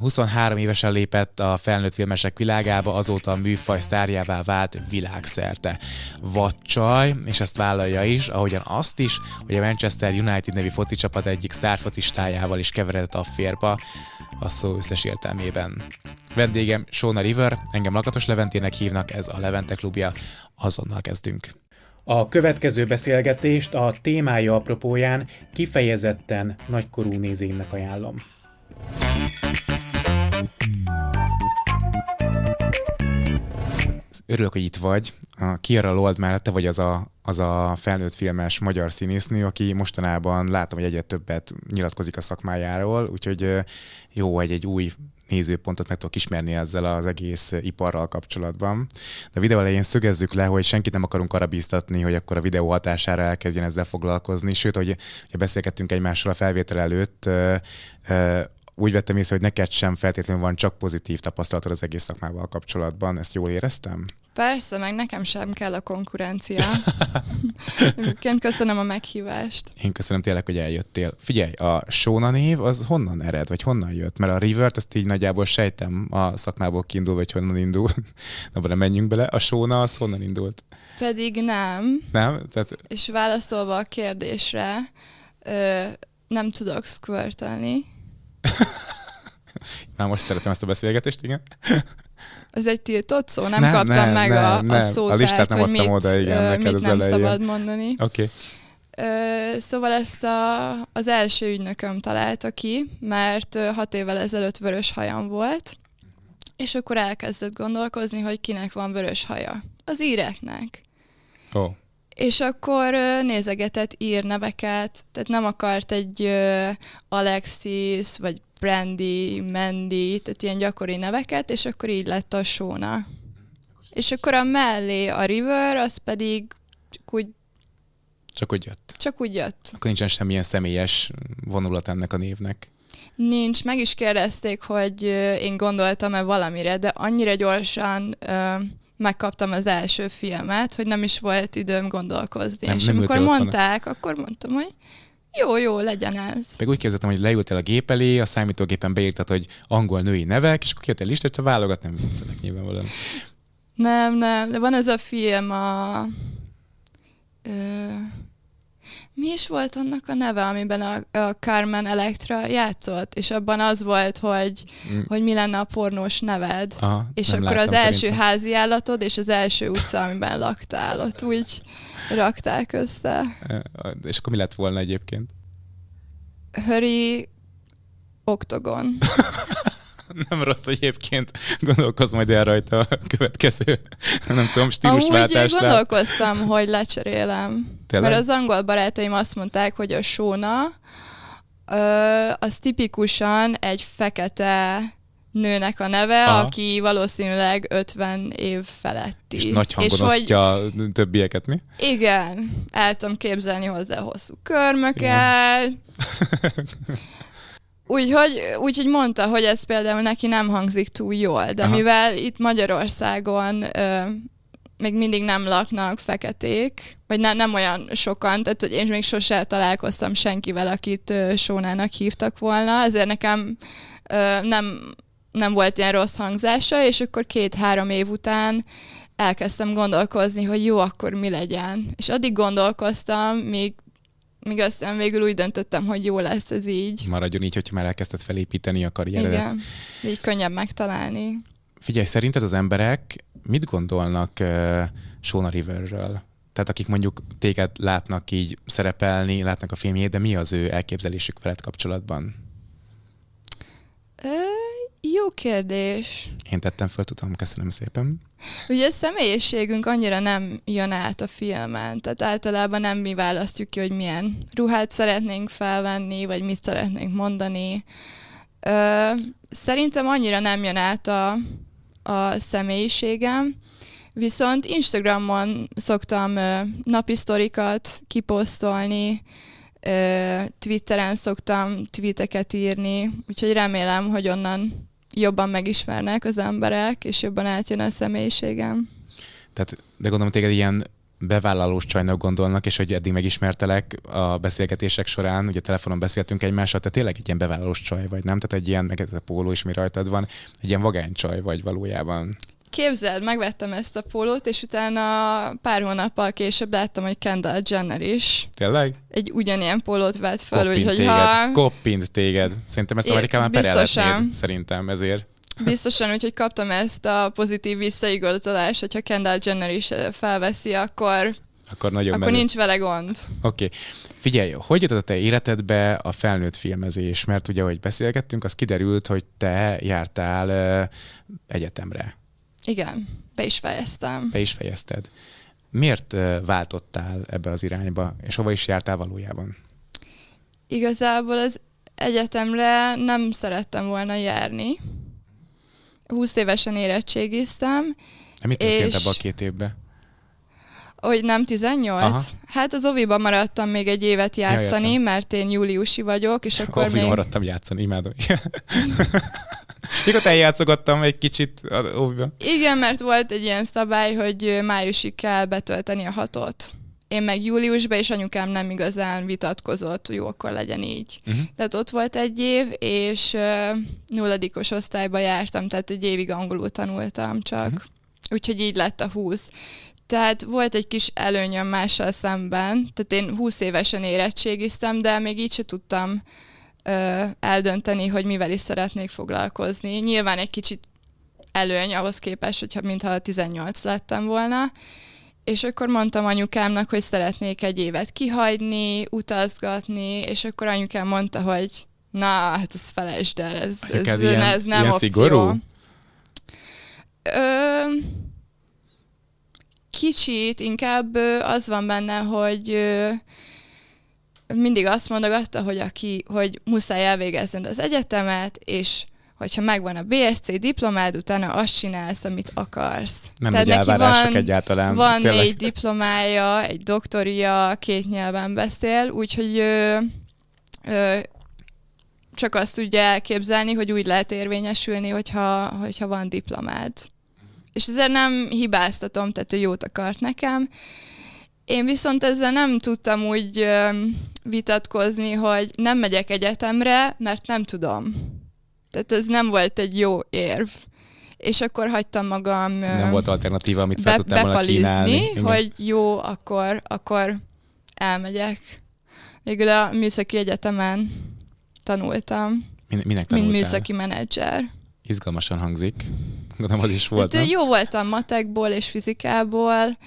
23 évesen lépett a felnőtt filmesek világába, azóta a műfaj sztárjává vált világszerte. Vacsaj, és ezt vállalja is, ahogyan azt is, hogy a Manchester United nevű foci csapat egyik sztárfocistájával is keveredett a férba, a szó összes értelmében. Vendégem Shona River, engem Lakatos Leventének hívnak, ez a Levente klubja, azonnal kezdünk. A következő beszélgetést a témája apropóján kifejezetten nagykorú nézőimnek ajánlom. Örülök, hogy itt vagy. A Kiara Lold mellett te vagy az a, az a felnőtt filmes magyar színésznő, aki mostanában látom, hogy egyre többet nyilatkozik a szakmájáról, úgyhogy jó, hogy egy új nézőpontot meg tudok ismerni ezzel az egész iparral kapcsolatban. De a videó elején szögezzük le, hogy senkit nem akarunk arra bíztatni, hogy akkor a videó hatására elkezdjen ezzel foglalkozni, sőt, hogy, hogy beszélgettünk egymással a felvétel előtt, úgy vettem észre, hogy neked sem feltétlenül van csak pozitív tapasztalatod az egész szakmával kapcsolatban. Ezt jól éreztem? Persze, meg nekem sem kell a konkurencia. Egyébként köszönöm a meghívást. Én köszönöm tényleg, hogy eljöttél. Figyelj, a Sóna név az honnan ered, vagy honnan jött? Mert a Rivert, azt így nagyjából sejtem a szakmából kiindul, vagy honnan indul. Na, nem menjünk bele. A Sóna az honnan indult? Pedig nem. Nem? Tehát... És válaszolva a kérdésre, ö, nem tudok squirtelni. Már most szeretem ezt a beszélgetést, igen. Ez egy tiltott szó? Nem, nem kaptam nem, meg nem, a, nem. a szótárt, a listát nem hogy mit, oda, igen, neked mit az nem elején. szabad mondani. Oké. Okay. Szóval ezt a, az első ügynököm találta ki, mert hat évvel ezelőtt vörös hajam volt, és akkor elkezdett gondolkozni, hogy kinek van vörös haja. Az íreknek. Oh. És akkor nézegetett írneveket, tehát nem akart egy Alexis, vagy Brandy, Mandy, tehát ilyen gyakori neveket, és akkor így lett a Sóna. És akkor a mellé a River, az pedig csak úgy... Csak úgy jött. Csak úgy jött. Akkor nincsen semmilyen személyes vonulat ennek a névnek. Nincs, meg is kérdezték, hogy én gondoltam-e valamire, de annyira gyorsan uh, megkaptam az első filmet, hogy nem is volt időm gondolkozni. Nem, és nem amikor mondták, akkor mondtam, hogy jó, jó, legyen ez. Meg úgy képzeltem, hogy leültél a gép elé, a számítógépen beírtad, hogy angol női nevek, és akkor kijött egy listát, ha válogat, nem viccelek nyilvánvalóan. Nem, nem, de van ez a film a... Ö, mi is volt annak a neve, amiben a, a Carmen Electra játszott, és abban az volt, hogy, mm. hogy mi lenne a pornós neved, Aha, és akkor az első szerintem. házi állatod, és az első utca, amiben laktál, ott úgy rakták össze. És akkor mi lett volna egyébként? Höri Oktogon. nem rossz egyébként. Gondolkozz majd el rajta a következő, nem tudom, stílusváltásra. Amúgy gondolkoztam, hogy lecserélem. Tényleg? Mert az angol barátaim azt mondták, hogy a sóna az tipikusan egy fekete nőnek a neve, Aha. aki valószínűleg 50 év feletti. És nagy hangon és osztja hogy, többieket, mi? Igen, el tudom képzelni hozzá hosszú körmöket. Úgyhogy, úgyhogy mondta, hogy ez például neki nem hangzik túl jól, de Aha. mivel itt Magyarországon ö, még mindig nem laknak feketék, vagy ne, nem olyan sokan, tehát hogy én még sose találkoztam senkivel, akit ö, Sónának hívtak volna, ezért nekem ö, nem, nem volt ilyen rossz hangzása, és akkor két-három év után elkezdtem gondolkozni, hogy jó, akkor mi legyen. És addig gondolkoztam, még míg aztán végül úgy döntöttem, hogy jó lesz ez így. Maradjon így, hogyha már elkezdted felépíteni a karrieredet. Igen, így könnyebb megtalálni. Figyelj, szerinted az emberek mit gondolnak uh, Shona Riverről? Tehát akik mondjuk téged látnak így szerepelni, látnak a filmjét, de mi az ő elképzelésük veled kapcsolatban? Jó kérdés. Én tettem föl, tudom, köszönöm szépen. Ugye a személyiségünk annyira nem jön át a filmen, tehát általában nem mi választjuk ki, hogy milyen ruhát szeretnénk felvenni, vagy mit szeretnénk mondani. Ö, szerintem annyira nem jön át a, a személyiségem, viszont Instagramon szoktam ö, napi sztorikat kiposztolni, ö, Twitteren szoktam tweeteket írni, úgyhogy remélem, hogy onnan jobban megismernek az emberek, és jobban átjön a személyiségem. Tehát, de gondolom, téged ilyen bevállalós csajnak gondolnak, és hogy eddig megismertelek a beszélgetések során, ugye telefonon beszéltünk egymással, te tényleg egy ilyen bevállalós csaj vagy, nem? Tehát egy ilyen, meg ez a póló is, mi rajtad van, egy ilyen vagány csaj vagy valójában. Képzeld, megvettem ezt a pólót, és utána pár hónappal később láttam, hogy Kendall Jenner is. Tényleg? Egy ugyanilyen pólót vett fel, úgyhogy ha... Koppint téged. Szerintem ezt Amerikában biztosan. perelhetnéd, szerintem ezért. Biztosan, úgyhogy kaptam ezt a pozitív visszaigazolást, hogyha Kendall Jenner is felveszi, akkor, Akkor nagyon akkor menő. nincs vele gond. Oké. Okay. Figyelj, hogy jutott a te életedbe a felnőtt filmezés? Mert ugye, ahogy beszélgettünk, az kiderült, hogy te jártál uh, egyetemre. Igen, be is fejeztem. Be is fejezted. Miért váltottál ebbe az irányba, és hova is jártál valójában? Igazából az egyetemre nem szerettem volna járni. 20 évesen érettségiztem, De mit történt És- ebbe a két évbe? hogy nem 18. Aha. Hát az oviban maradtam még egy évet játszani, értem. mert én júliusi vagyok, és akkor Akkor még... maradtam játszani, imádom. Mikor eljátszogattam egy kicsit a óviban. Igen, mert volt egy ilyen szabály, hogy májusig kell betölteni a hatot. Én meg júliusban, és anyukám nem igazán vitatkozott, hogy jó, akkor legyen így. Uh-huh. Tehát ott volt egy év, és uh, nulladikos osztályba jártam, tehát egy évig angolul tanultam csak. Uh-huh. Úgyhogy így lett a 20. Tehát volt egy kis előnyöm mással szemben, tehát én 20 évesen érettségiztem, de még így se tudtam ö, eldönteni, hogy mivel is szeretnék foglalkozni. Nyilván egy kicsit előny ahhoz képest, hogyha mintha 18 lettem volna, és akkor mondtam anyukámnak, hogy szeretnék egy évet kihagyni, utazgatni, és akkor anyukám mondta, hogy na, hát ezt felejtsd el, ez, ez, Anyukád ilyen- ez nem ilyen opció. szigorú? Ö, kicsit inkább az van benne, hogy mindig azt mondogatta, hogy aki, hogy muszáj elvégezned az egyetemet, és hogyha megvan a BSC diplomád, utána azt csinálsz, amit akarsz. Nem Tehát nagy neki van- egyáltalán. Van Tényleg. négy diplomája, egy doktoria, két nyelven beszél, úgyhogy ö, ö, csak azt tudja elképzelni, hogy úgy lehet érvényesülni, hogyha, hogyha van diplomád. És ezért nem hibáztatom, tehát ő jót akart nekem. Én viszont ezzel nem tudtam úgy vitatkozni, hogy nem megyek egyetemre, mert nem tudom. Tehát ez nem volt egy jó érv. És akkor hagytam magam Nem volt alternatíva, amit fel be, tudtál volna kínálni. bepalizni, Igen. hogy jó, akkor, akkor elmegyek. Végül a műszaki egyetemen tanultam, Min- Minek mint tanultál? műszaki menedzser. Izgalmasan hangzik. Gondolom, az is volt, Hát, nem? jó voltam matekból és fizikából,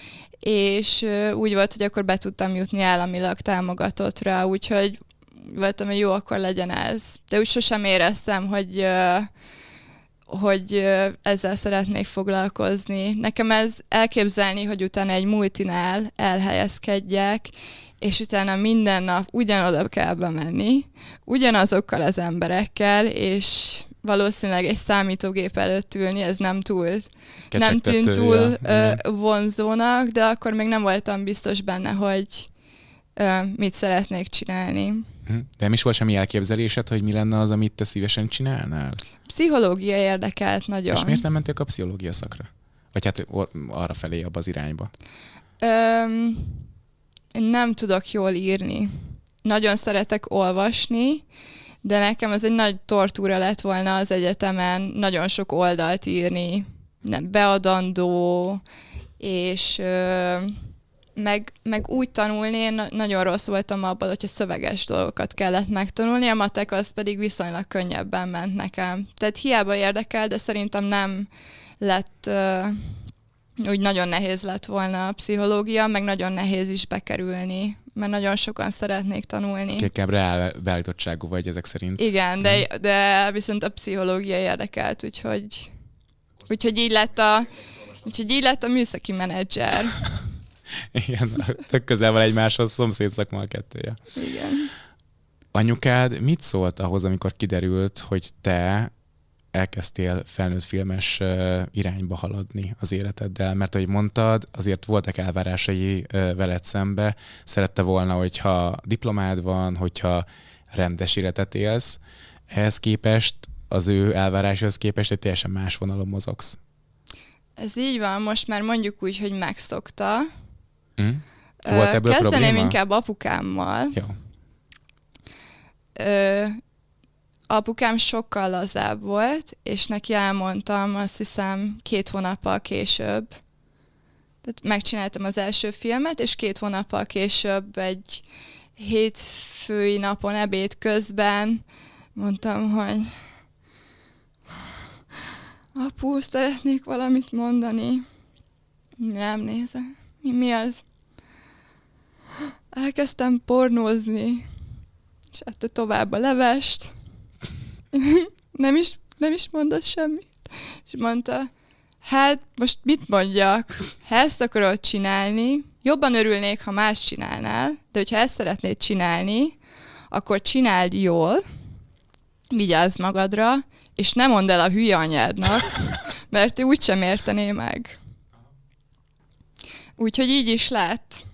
és úgy volt, hogy akkor be tudtam jutni államilag támogatottra, úgyhogy voltam, hogy jó, akkor legyen ez. De úgy sosem éreztem, hogy hogy ezzel szeretnék foglalkozni. Nekem ez elképzelni, hogy utána egy multinál elhelyezkedjek, és utána minden nap ugyanoda kell bemenni, ugyanazokkal az emberekkel, és valószínűleg egy számítógép előtt ülni, ez nem túl nem tűnt túl ja, ö, igen. vonzónak, de akkor még nem voltam biztos benne, hogy ö, mit szeretnék csinálni. Mhm. De nem is volt semmi elképzelésed, hogy mi lenne az, amit te szívesen csinálnál? Pszichológia érdekelt nagyon. És miért nem mentél a pszichológia szakra? Vagy hát or- arra felé, abba az irányba. Öm, nem tudok jól írni. Nagyon szeretek olvasni, de nekem ez egy nagy tortúra lett volna az egyetemen, nagyon sok oldalt írni, nem beadandó, és ö, meg, meg úgy tanulni, én na- nagyon rossz voltam abban, hogyha szöveges dolgokat kellett megtanulni, a matek az pedig viszonylag könnyebben ment nekem. Tehát hiába érdekel, de szerintem nem lett ö, úgy nagyon nehéz lett volna a pszichológia, meg nagyon nehéz is bekerülni, mert nagyon sokan szeretnék tanulni. Inkább reál beállítottságú vagy ezek szerint. Igen, de, de viszont a pszichológia érdekelt, úgyhogy, úgyhogy így lett a Úgyhogy így lett a műszaki menedzser. Igen, tök közel van egymáshoz, szomszéd szakma a kettője. Igen. Anyukád mit szólt ahhoz, amikor kiderült, hogy te elkezdtél felnőtt filmes irányba haladni az életeddel? Mert ahogy mondtad, azért voltak elvárásai veled szembe. Szerette volna, hogyha diplomád van, hogyha rendes életet élsz. Ehhez képest, az ő elváráshoz képest egy teljesen más vonalon mozogsz. Ez így van, most már mondjuk úgy, hogy megszokta, Mm. Volt ebből Kezdeném probléma? inkább apukámmal. Jó. Ö, apukám sokkal lazább volt, és neki elmondtam azt hiszem két hónappal később. Tehát megcsináltam az első filmet, és két hónappal később egy hétfői napon ebéd közben mondtam, hogy apu, szeretnék valamit mondani. Nem nézek. Mi, mi az? Elkezdtem pornózni, és ette tovább a levest. nem is, nem is mondott semmit. És mondta, hát most mit mondjak? Ha ezt akarod csinálni, jobban örülnék, ha más csinálnál, de hogyha ezt szeretnéd csinálni, akkor csináld jól, vigyázz magadra, és ne mondd el a hülye anyádnak, mert ő úgysem értené meg. Úgyhogy így is lett.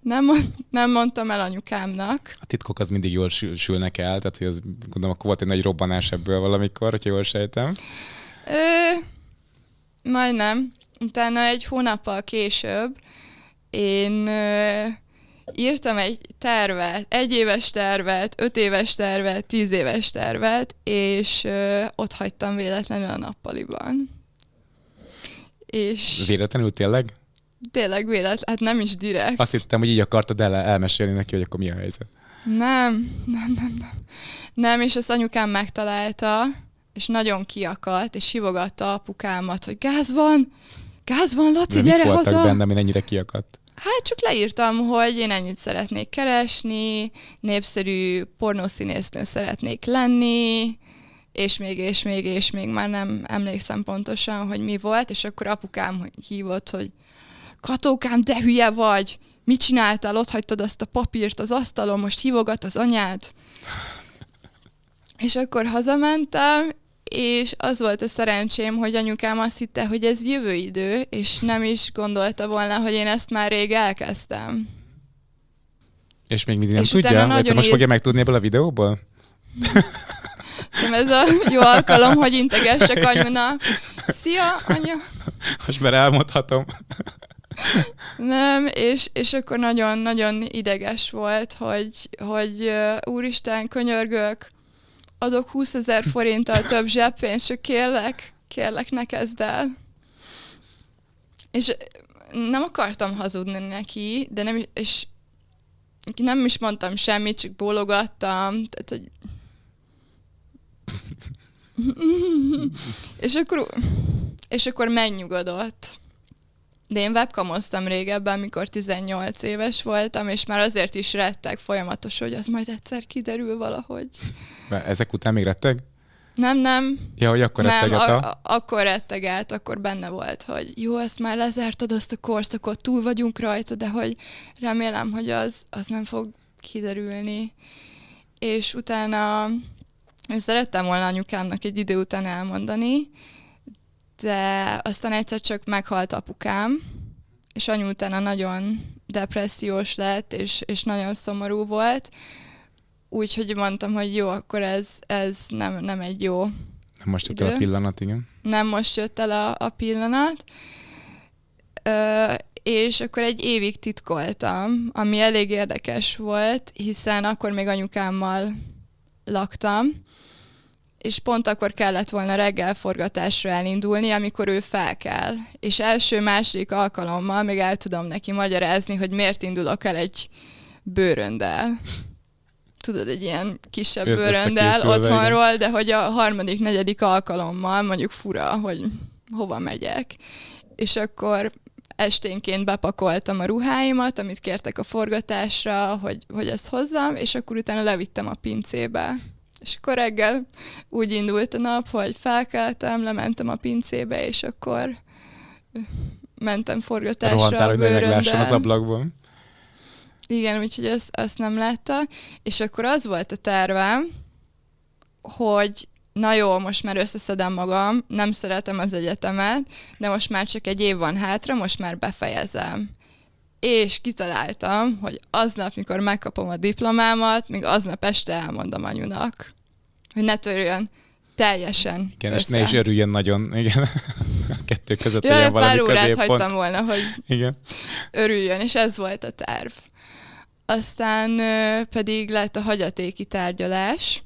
Nem, mond, nem mondtam el anyukámnak. A titkok az mindig jól sül, sülnek el, tehát hogy az, gondolom, akkor volt egy nagy robbanás ebből valamikor, hogyha jól sejtem. Ö, majdnem. Utána egy hónappal később én ö, írtam egy tervet, egy éves tervet, öt éves tervet, tíz éves tervet, és ö, ott hagytam véletlenül a nappaliban. És Véletlenül tényleg? Tényleg véletlen, hát nem is direkt. Azt hittem, hogy így akartad el, elmesélni neki, hogy akkor mi a helyzet. Nem, nem, nem, nem. Nem, és azt anyukám megtalálta, és nagyon kiakadt, és hívogatta apukámat, hogy gáz van, gáz van, Laci, De gyere voltak haza! benne, ami ennyire kiakadt? Hát csak leírtam, hogy én ennyit szeretnék keresni, népszerű pornószínésznő szeretnék lenni, és még, és még, és még már nem emlékszem pontosan, hogy mi volt, és akkor apukám hívott, hogy Katókám, de hülye vagy! Mit csináltál? Ott hagytad azt a papírt az asztalon, most hívogat az anyád. És akkor hazamentem, és az volt a szerencsém, hogy anyukám azt hitte, hogy ez jövő idő, és nem is gondolta volna, hogy én ezt már rég elkezdtem. És még mindig nem És tudja? Vagy nagyon most fogja megtudni ebből a videóból? Nem ez a jó alkalom, hogy integessek anyunak. Szia, anya! Most már elmondhatom. Nem, és, és akkor nagyon-nagyon ideges volt, hogy, hogy úristen, könyörgök, adok 20 ezer forinttal több zseppénzt, csak kérlek, kérlek, ne kezd el. És nem akartam hazudni neki, de nem, és nem is mondtam semmit, csak bólogattam, tehát, hogy és akkor, és akkor megnyugodott. De én webkamoztam régebben, mikor 18 éves voltam, és már azért is rettek folyamatos, hogy az majd egyszer kiderül valahogy. Ezek után még retteg? Nem, nem. Ja, hogy akkor nem, retteget a- a... akkor rettegelt, akkor benne volt, hogy jó, ezt már lezártad azt a korszakot, túl vagyunk rajta, de hogy remélem, hogy az, az nem fog kiderülni. És utána én szerettem volna anyukámnak egy idő után elmondani, de aztán egyszer csak meghalt apukám, és anyu utána nagyon depressziós lett, és, és nagyon szomorú volt, úgyhogy mondtam, hogy jó, akkor ez, ez nem, nem egy jó Most jött el a Idő. pillanat, igen. nem most jött el a, a pillanat, Ö, és akkor egy évig titkoltam, ami elég érdekes volt, hiszen akkor még anyukámmal laktam, és pont akkor kellett volna reggel forgatásra elindulni, amikor ő fel kell. És első-második alkalommal még el tudom neki magyarázni, hogy miért indulok el egy bőröndel. Tudod, egy ilyen kisebb Össze- bőröndel otthonról, de hogy a harmadik, negyedik alkalommal mondjuk fura, hogy hova megyek. És akkor esténként bepakoltam a ruháimat, amit kértek a forgatásra, hogy, hogy ezt hozzam, és akkor utána levittem a pincébe. És akkor reggel úgy indult a nap, hogy felkeltem, lementem a pincébe, és akkor mentem forgatásra Rohantál, a hogy ne az ablakból. Igen, úgyhogy azt, azt nem látta. És akkor az volt a tervem, hogy na jó, most már összeszedem magam, nem szeretem az egyetemet, de most már csak egy év van hátra, most már befejezem. És kitaláltam, hogy aznap, mikor megkapom a diplomámat, még aznap este elmondom anyunak, hogy ne törjön teljesen Igen, össze. és ne is örüljön nagyon, igen. A kettő között Jaj, legyen pár valami órát középpont. hagytam volna, hogy Igen. örüljön, és ez volt a terv. Aztán pedig lett a hagyatéki tárgyalás,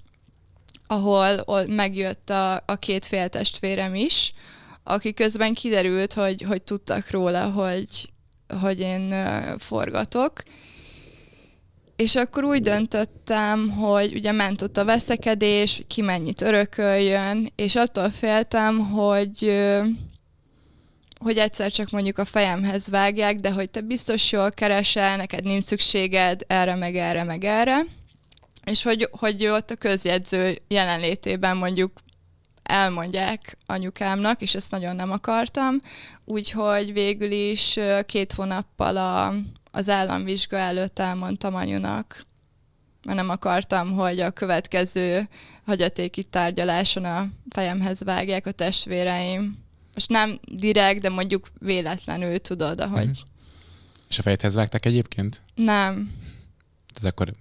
ahol megjött a, a két féltestvérem is, aki közben kiderült, hogy, hogy tudtak róla, hogy, hogy én forgatok. És akkor úgy döntöttem, hogy ugye ment ott a veszekedés, ki mennyit örököljön, és attól féltem, hogy hogy egyszer csak mondjuk a fejemhez vágják, de hogy te biztos jól keresel, neked nincs szükséged erre, meg erre, meg erre. És hogy, hogy ott a közjegyző jelenlétében mondjuk elmondják anyukámnak, és ezt nagyon nem akartam. Úgyhogy végül is két hónappal a, az államvizsga előtt elmondtam anyunak, mert nem akartam, hogy a következő hagyatéki tárgyaláson a fejemhez vágják a testvéreim. Most nem direkt, de mondjuk véletlenül tudod, ahogy Mhm. És a fejedhez vágták egyébként? nem. Tehát akkor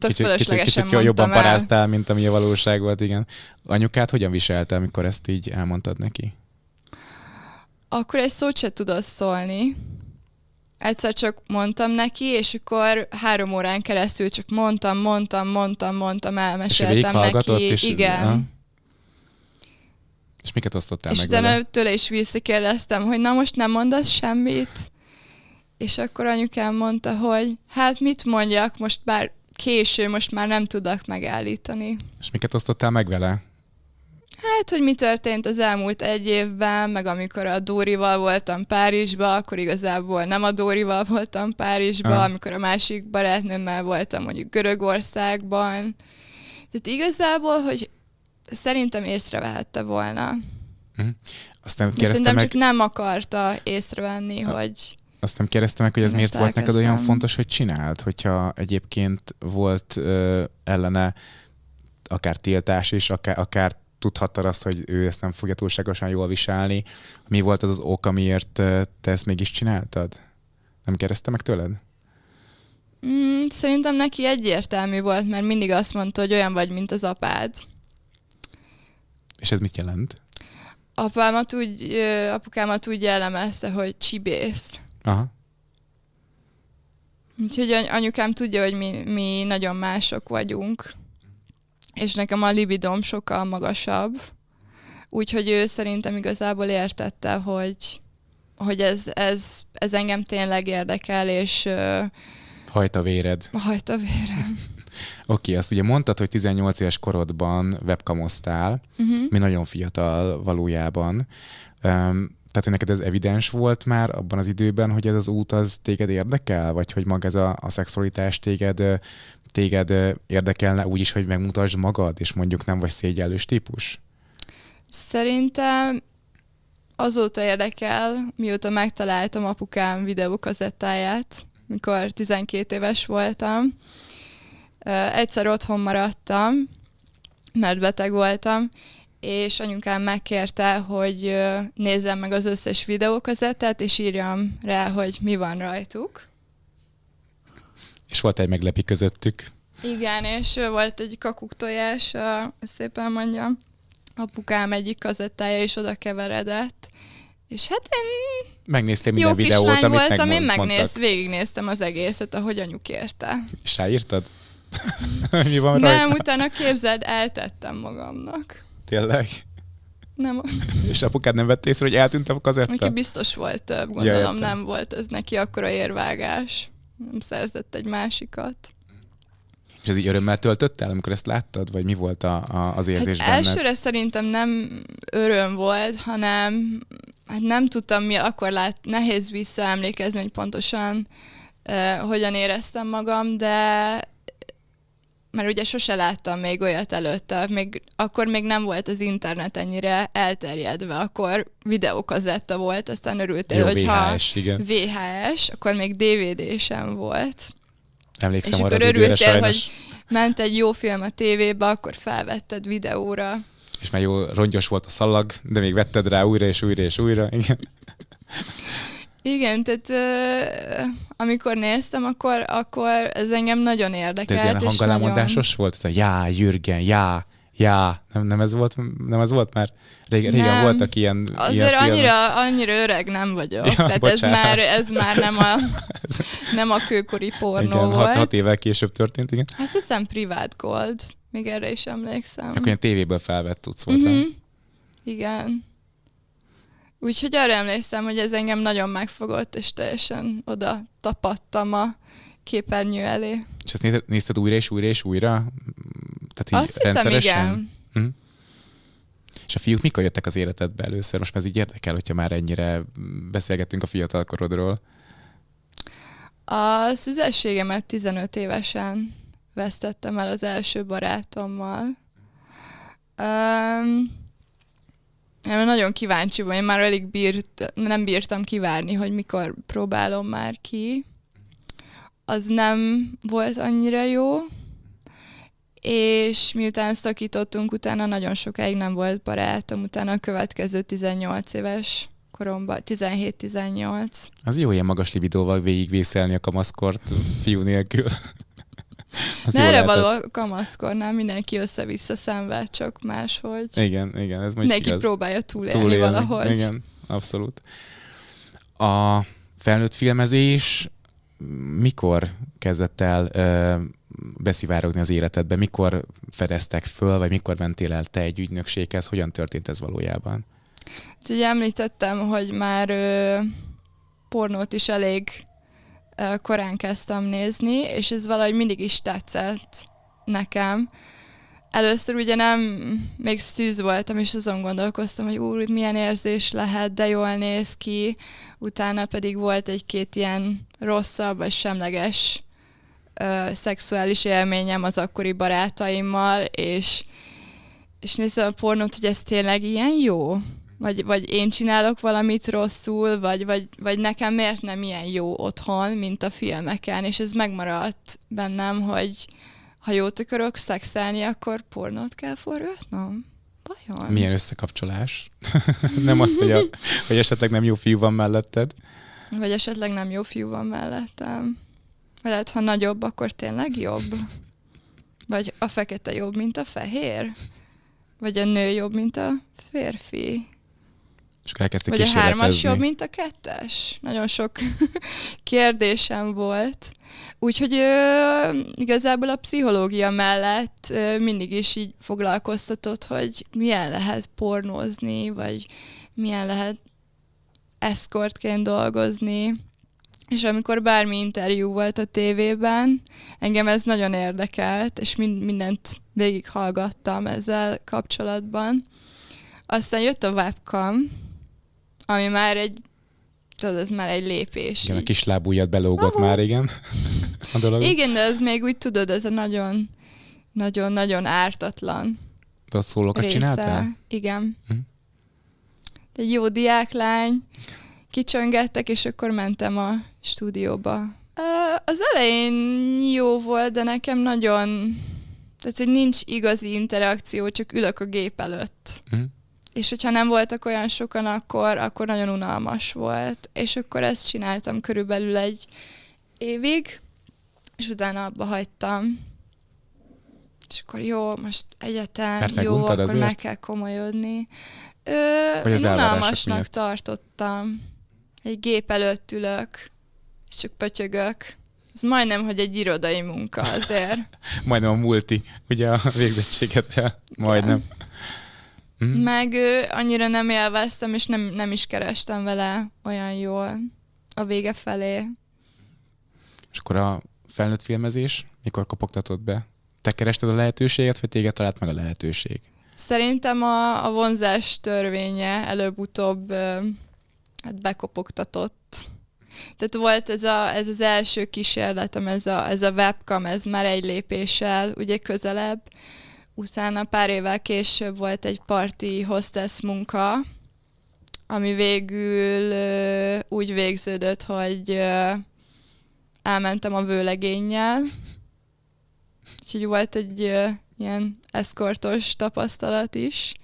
Tök kicsit, kicsit, kicsit jobban el. paráztál, mint ami a valóság volt, igen. Anyukát hogyan viselte, amikor ezt így elmondtad neki? Akkor egy szót se tudott szólni. Egyszer csak mondtam neki, és akkor három órán keresztül csak mondtam, mondtam, mondtam, mondtam, És elmeséltem végighallgatott, neki. és, Igen. Aha. és miket osztottál És meg utána vele? tőle is visszakérdeztem, hogy na most nem mondasz semmit? És akkor anyukám mondta, hogy hát mit mondjak, most bár késő, most már nem tudok megállítani. És miket osztottál meg vele? Hát, hogy mi történt az elmúlt egy évben, meg amikor a Dórival voltam Párizsba, akkor igazából nem a Dórival voltam Párizsba, Ah. amikor a másik barátnőmmel voltam mondjuk Görögországban. Tehát igazából, hogy szerintem észrevehette volna. Azt nem De szerintem meg, csak nem akarta észrevenni, Ah. hogy azt nem kérdezte meg, hogy ez Én miért volt neked olyan fontos, hogy csináld, hogyha egyébként volt ö, ellene akár tiltás is, akár, akár tudhattad azt, hogy ő ezt nem fogja túlságosan jól viselni. Mi volt az az ok, amiért te ezt mégis csináltad? Nem kérdezte meg tőled? mm, szerintem neki egyértelmű volt, mert mindig azt mondta, hogy olyan vagy, mint az apád. És ez mit jelent? Apámat úgy, apukámat úgy jellemezte, hogy csibész. Aha. Úgyhogy any- anyukám tudja, hogy mi, mi nagyon mások vagyunk, és nekem a libidom sokkal magasabb. Úgyhogy ő szerintem igazából értette, hogy, hogy ez, ez, ez engem tényleg érdekel, és Hajt a véred. hajt a vérem. Oké, azt ugye mondtad, hogy 18 éves korodban webkamoztál, Uh-huh. mi nagyon fiatal valójában. Um, tehát, hogy neked ez evidens volt már abban az időben, hogy ez az út az téged érdekel, vagy hogy maga ez a, a szexualitás téged, téged érdekelne úgy is, hogy megmutasd magad, és mondjuk nem vagy szégyellős típus? Szerintem azóta érdekel, mióta megtaláltam apukám videókazettáját, mikor 12 éves voltam. Egyszer otthon maradtam, mert beteg voltam, és anyukám megkérte, hogy nézzem meg az összes videókazettát, és írjam rá, hogy mi van rajtuk. És volt egy meglepi közöttük. Igen, és volt egy kakuktojás, szépen mondjam. Apukám egyik kazettája is oda keveredett. És hát én Megnéztél jó minden kis videót, lány amit voltam, én megnéz, végignéztem az egészet, ahogy anyu kérte. És ráírtad? mi van rajta? Nem, utána képzeld, eltettem magamnak. Tényleg? Nem, És apukád nem vett észre, hogy eltűnt a kazetta? neki biztos volt több, gondolom értem. nem volt ez neki akkora érvágás. Nem szerzett egy másikat. És ez így örömmel töltött el, amikor ezt láttad? Vagy mi volt a, a, az érzés hát benned? elsőre szerintem nem öröm volt, hanem hát nem tudtam mi, akkor lát, nehéz visszaemlékezni, hogy pontosan uh, hogyan éreztem magam, de mert ugye sose láttam még olyat előtte, még, akkor még nem volt az internet ennyire elterjedve, akkor videókazetta volt, aztán örültél, Jó, hogy ha VHS, igen. VHS, akkor még DVD sem volt. Emlékszem és akkor örültél, sajnos. hogy ment egy jó film a tévébe, akkor felvetted videóra. És már jó rongyos volt a szalag, de még vetted rá újra és újra és újra. Igen. Igen, tehát ö, amikor néztem, akkor, akkor ez engem nagyon De érdekelt. ez ilyen hangalámondásos volt? Ez a já, Jürgen, já, Já, nem, nem, ez volt, nem ez volt már? Régen, régen voltak ilyen Azért ilyen annyira, annyira öreg nem vagyok. Ja, Tehát ez már, ez már nem a, nem a kőkori pornó igen, volt. Hat, hat évvel később történt, igen. Azt hiszem Private Gold. Még erre is emlékszem. Akkor ilyen tévéből felvett tudsz volt. Mm-hmm. Igen. Úgyhogy arra emlékszem, hogy ez engem nagyon megfogott, és teljesen oda tapadtam a képernyő elé. És ezt nézted újra és újra és újra? Tehát így Azt hiszem, rendszeresen? igen. Hm? És a fiúk mikor jöttek az életedbe először? Most már ez így érdekel, hogyha már ennyire beszélgettünk a fiatalkorodról. A szüzességemet 15 évesen vesztettem el az első barátommal. Um, én nagyon kíváncsi vagyok, én már elég bírt, nem bírtam kivárni, hogy mikor próbálom már ki. Az nem volt annyira jó, és miután szakítottunk, utána nagyon sokáig nem volt barátom, utána a következő 18 éves koromban, 17-18. Az jó ilyen magas libidóval végigvészelni a kamaszkort fiú nélkül. Az De erre való a kamaszkornál mindenki össze-vissza szenved, csak máshogy. Igen, igen, ez most Mindenki igaz. próbálja túlélni, túlélni valahogy. Igen, abszolút. A felnőtt filmezés mikor kezdett el ö, beszivárogni az életedbe? Mikor fedeztek föl, vagy mikor mentél el te egy ügynökséghez? Hogyan történt ez valójában? Hát, ugye említettem, hogy már ö, pornót is elég korán kezdtem nézni, és ez valahogy mindig is tetszett nekem. Először ugye nem, még szűz voltam, és azon gondolkoztam, hogy úr, milyen érzés lehet, de jól néz ki. Utána pedig volt egy-két ilyen rosszabb vagy semleges ö, szexuális élményem az akkori barátaimmal, és, és néztem a pornót, hogy ez tényleg ilyen jó? Vagy, vagy én csinálok valamit rosszul, vagy, vagy, vagy nekem miért nem ilyen jó otthon, mint a filmeken, és ez megmaradt bennem, hogy ha jót akarok szexelni, akkor pornót kell forgatnom? Vajon? Milyen összekapcsolás? nem az, hogy, a, hogy esetleg nem jó fiú van melletted? Vagy esetleg nem jó fiú van mellettem. Vagy lehet, ha nagyobb, akkor tényleg jobb. Vagy a fekete jobb, mint a fehér. Vagy a nő jobb, mint a férfi. És elkezdtek Vagy a hármas jobb, mint a kettes? Nagyon sok kérdésem volt. Úgyhogy ö, igazából a pszichológia mellett ö, mindig is így foglalkoztatott, hogy milyen lehet pornózni, vagy milyen lehet eszkortként dolgozni. És amikor bármi interjú volt a tévében, engem ez nagyon érdekelt, és mind, mindent végighallgattam ezzel kapcsolatban. Aztán jött a webcam, ami már egy tudod, ez már egy lépés. Igen, így. a kis lábújat belógott Ahó. már, igen. a dolog. Igen, de ez még úgy tudod, ez a nagyon, nagyon-nagyon ártatlan Tudod, szólókat része. csináltál? Igen. Hm? Egy jó diáklány, kicsöngettek, és akkor mentem a stúdióba. Az elején jó volt, de nekem nagyon... Tehát, hogy nincs igazi interakció, csak ülök a gép előtt. Hm? És hogyha nem voltak olyan sokan, akkor, akkor nagyon unalmas volt. És akkor ezt csináltam körülbelül egy évig, és utána abba hagytam. És akkor jó, most egyetem, Mert jó, akkor azért? meg kell komolyodni. Ö, Vagy az én unalmasnak miatt? tartottam. Egy gép előtt ülök, és csak pötyögök. Ez majdnem, hogy egy irodai munka azért. majdnem a multi, ugye a végzettséget, majdnem. Igen. Mm. Meg ő, annyira nem élveztem, és nem, nem is kerestem vele olyan jól a vége felé. És akkor a felnőtt filmezés mikor kopogtatott be? Te kerested a lehetőséget, vagy téged talált meg a lehetőség? Szerintem a, a vonzás törvénye előbb-utóbb hát bekopogtatott. Tehát volt ez, a, ez az első kísérletem, ez a, ez a webcam, ez már egy lépéssel ugye közelebb, utána pár évvel később volt egy parti hostess munka, ami végül ö, úgy végződött, hogy ö, elmentem a vőlegénnyel, úgyhogy volt egy ö, ilyen eszkortos tapasztalat is.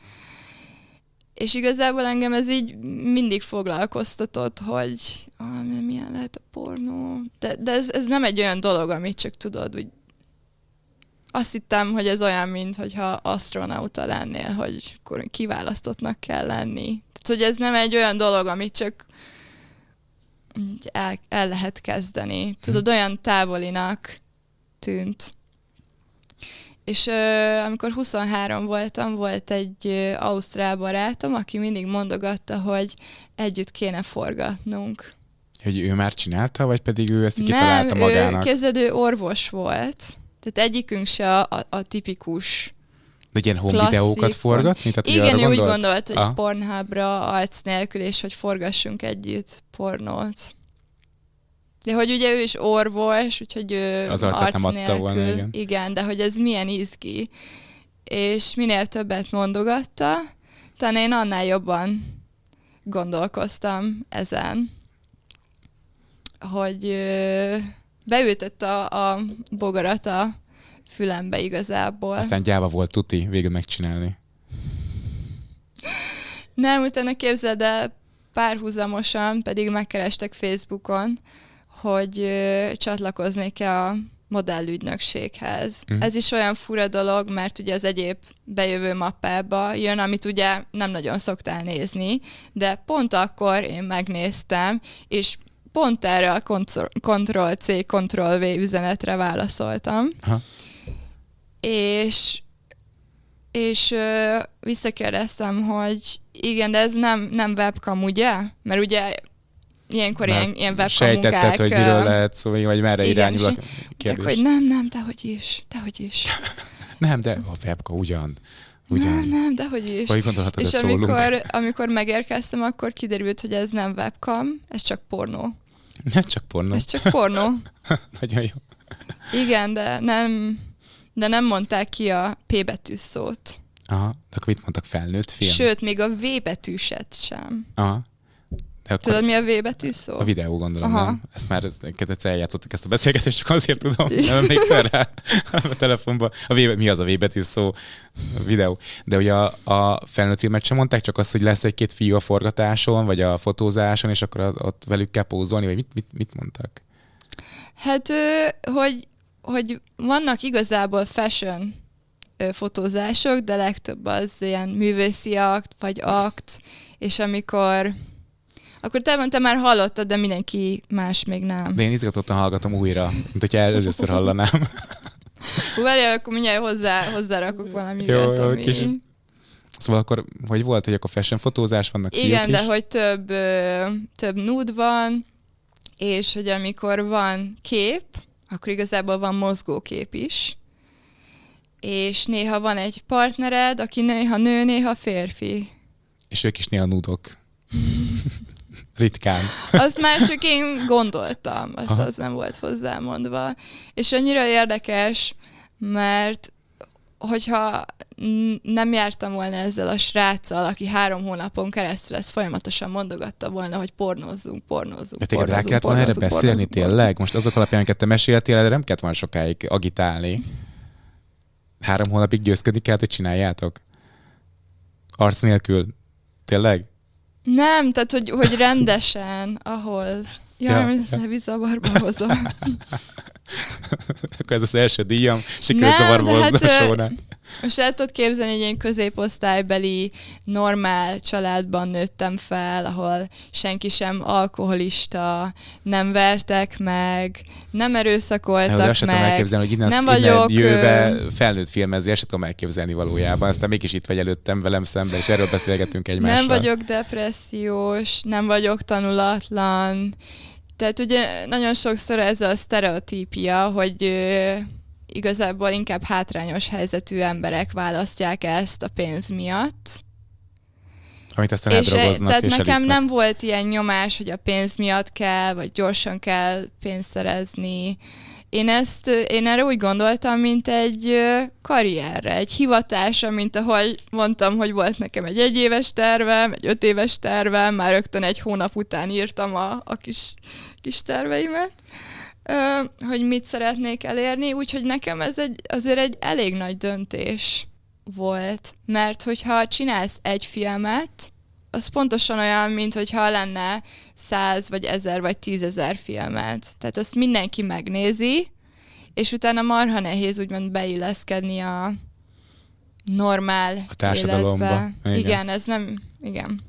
És igazából engem ez így mindig foglalkoztatott, hogy ah, milyen lehet a pornó. De, de ez, ez nem egy olyan dolog, amit csak tudod, úgy azt hittem, hogy ez olyan, mint hogyha astronauta lennél, hogy kiválasztottnak kell lenni. Tehát, hogy ez nem egy olyan dolog, amit csak el, el lehet kezdeni. Tudod, olyan távolinak tűnt. És ö, amikor 23 voltam, volt egy ö, ausztrál barátom, aki mindig mondogatta, hogy együtt kéne forgatnunk. Hogy ő már csinálta, vagy pedig ő ezt kitalálta Nem, magának? ő kezdődő orvos volt. Tehát egyikünk se a, a, tipikus De ilyen home klasszik videókat forgatni? Tehát, Igen, ő úgy gondolt? hogy Ah. Pornhubra arc nélkül, és hogy forgassunk együtt pornót. De hogy ugye ő is orvos, úgyhogy ő Az arcát arc nem adta nélkül, volna, igen. igen, de hogy ez milyen izgi. És minél többet mondogatta, talán én annál jobban gondolkoztam ezen, hogy beültett a, a bogarat a fülembe igazából. Aztán gyáva volt tuti végül megcsinálni. Nem, utána képzeld el, párhuzamosan pedig megkerestek Facebookon, hogy ö, csatlakoznék-e a modellügynökséghez. Mm. Ez is olyan fura dolog, mert ugye az egyéb bejövő mappába jön, amit ugye nem nagyon szoktál nézni, de pont akkor én megnéztem, és pont erre a Ctrl-C, Ctrl-V üzenetre válaszoltam. Aha. És és ö, visszakérdeztem, hogy igen, de ez nem, nem webcam, ugye? Mert ugye ilyenkor Már ilyen, ilyen webcam Sejtetted, munkák... hogy miről lehet szó, vagy merre igen, irányul a és De kérdés. hogy nem, nem, dehogy is, dehogy is. Nem, de a webka ugyan. Ugyan. Nem, nem, dehogy is. Vagy gondolhatod, És amikor, amikor megérkeztem, akkor kiderült, hogy ez nem webcam, ez csak pornó. Nem csak pornó. Ez csak pornó. Nagyon jó. Igen, de nem, de nem mondták ki a P betű szót. Aha. De akkor mit mondtak? Felnőtt film? Sőt, még a V betűset sem. Aha. De akkor Tudod, mi a V betű szó? a videó gondolom, Aha. nem? Ezt már egyszer eljátszottuk ezt a beszélgetést, csak azért tudom, nem emlékszel rá a telefonban. A v, mi az a V betű szó? A videó. De ugye a, a felnőtt filmet sem mondták, csak azt, hogy lesz egy-két fiú a forgatáson, vagy a fotózáson, és akkor ott velük kell pózolni, vagy mit, mit, mit mondtak? Hát, hogy, hogy vannak igazából fashion fotózások, de legtöbb az ilyen művészi akt, vagy akt, és amikor akkor te, te már hallottad, de mindenki más még nem. De én izgatottan hallgatom újra, mint hogyha először hallanám. Hú, Várjál, akkor mindjárt hozzá, hozzárakok valami Jó, olyat, ami... kis- Szóval akkor, hogy volt, hogy akkor fashion fotózás vannak Igen, de is? hogy több, több nude van, és hogy amikor van kép, akkor igazából van mozgókép is. És néha van egy partnered, aki néha nő, néha férfi. És ők is néha nudok. Ritkán. Azt már csak én gondoltam, azt Aha. az nem volt hozzámondva. És annyira érdekes, mert hogyha nem jártam volna ezzel a sráccal, aki három hónapon keresztül ezt folyamatosan mondogatta volna, hogy pornózzunk, pornózzunk, De téged rá kellett volna erre beszélni pornózzunk, tényleg? Most azok alapján, amiket te meséltél, erre nem kellett volna sokáig agitálni. Három hónapig győzködni kellett, hogy csináljátok? Arc nélkül? Tényleg? Nem, tehát hogy, hogy rendesen ahhoz. Ja, Ja, ja, zavarba hozom. Akkor ez az első díjam. Sikerült Nem, zavarba hozni hát, a sónál. Most el tudod képzelni, hogy én középosztálybeli, normál családban nőttem fel, ahol senki sem alkoholista, nem vertek meg, nem erőszakoltak tudom meg. elképzelni, hogy innen, nem innen vagyok, jöve ö, felnőtt filmezni, ezt tudom elképzelni valójában. Aztán mégis itt vagy előttem velem szemben, és erről beszélgetünk egymással. Nem vagyok depressziós, nem vagyok tanulatlan. Tehát ugye nagyon sokszor ez a sztereotípia, hogy ö, igazából inkább hátrányos helyzetű emberek választják ezt a pénz miatt. Amit aztán és, eldrogoznak, tehát és nekem elisznek. nem volt ilyen nyomás, hogy a pénz miatt kell, vagy gyorsan kell pénzt szerezni. Én ezt, én erre úgy gondoltam, mint egy karrierre, egy hivatásra, mint ahogy mondtam, hogy volt nekem egy egyéves tervem, egy öt éves tervem, már rögtön egy hónap után írtam a, a kis, kis terveimet, hogy mit szeretnék elérni, úgyhogy nekem ez egy, azért egy elég nagy döntés volt, mert hogyha csinálsz egy filmet, az pontosan olyan, mint hogyha lenne száz, vagy ezer, vagy tízezer filmet. Tehát azt mindenki megnézi, és utána marha nehéz úgymond beilleszkedni a normál a társadalomba. életbe. Igen. igen, ez nem, igen.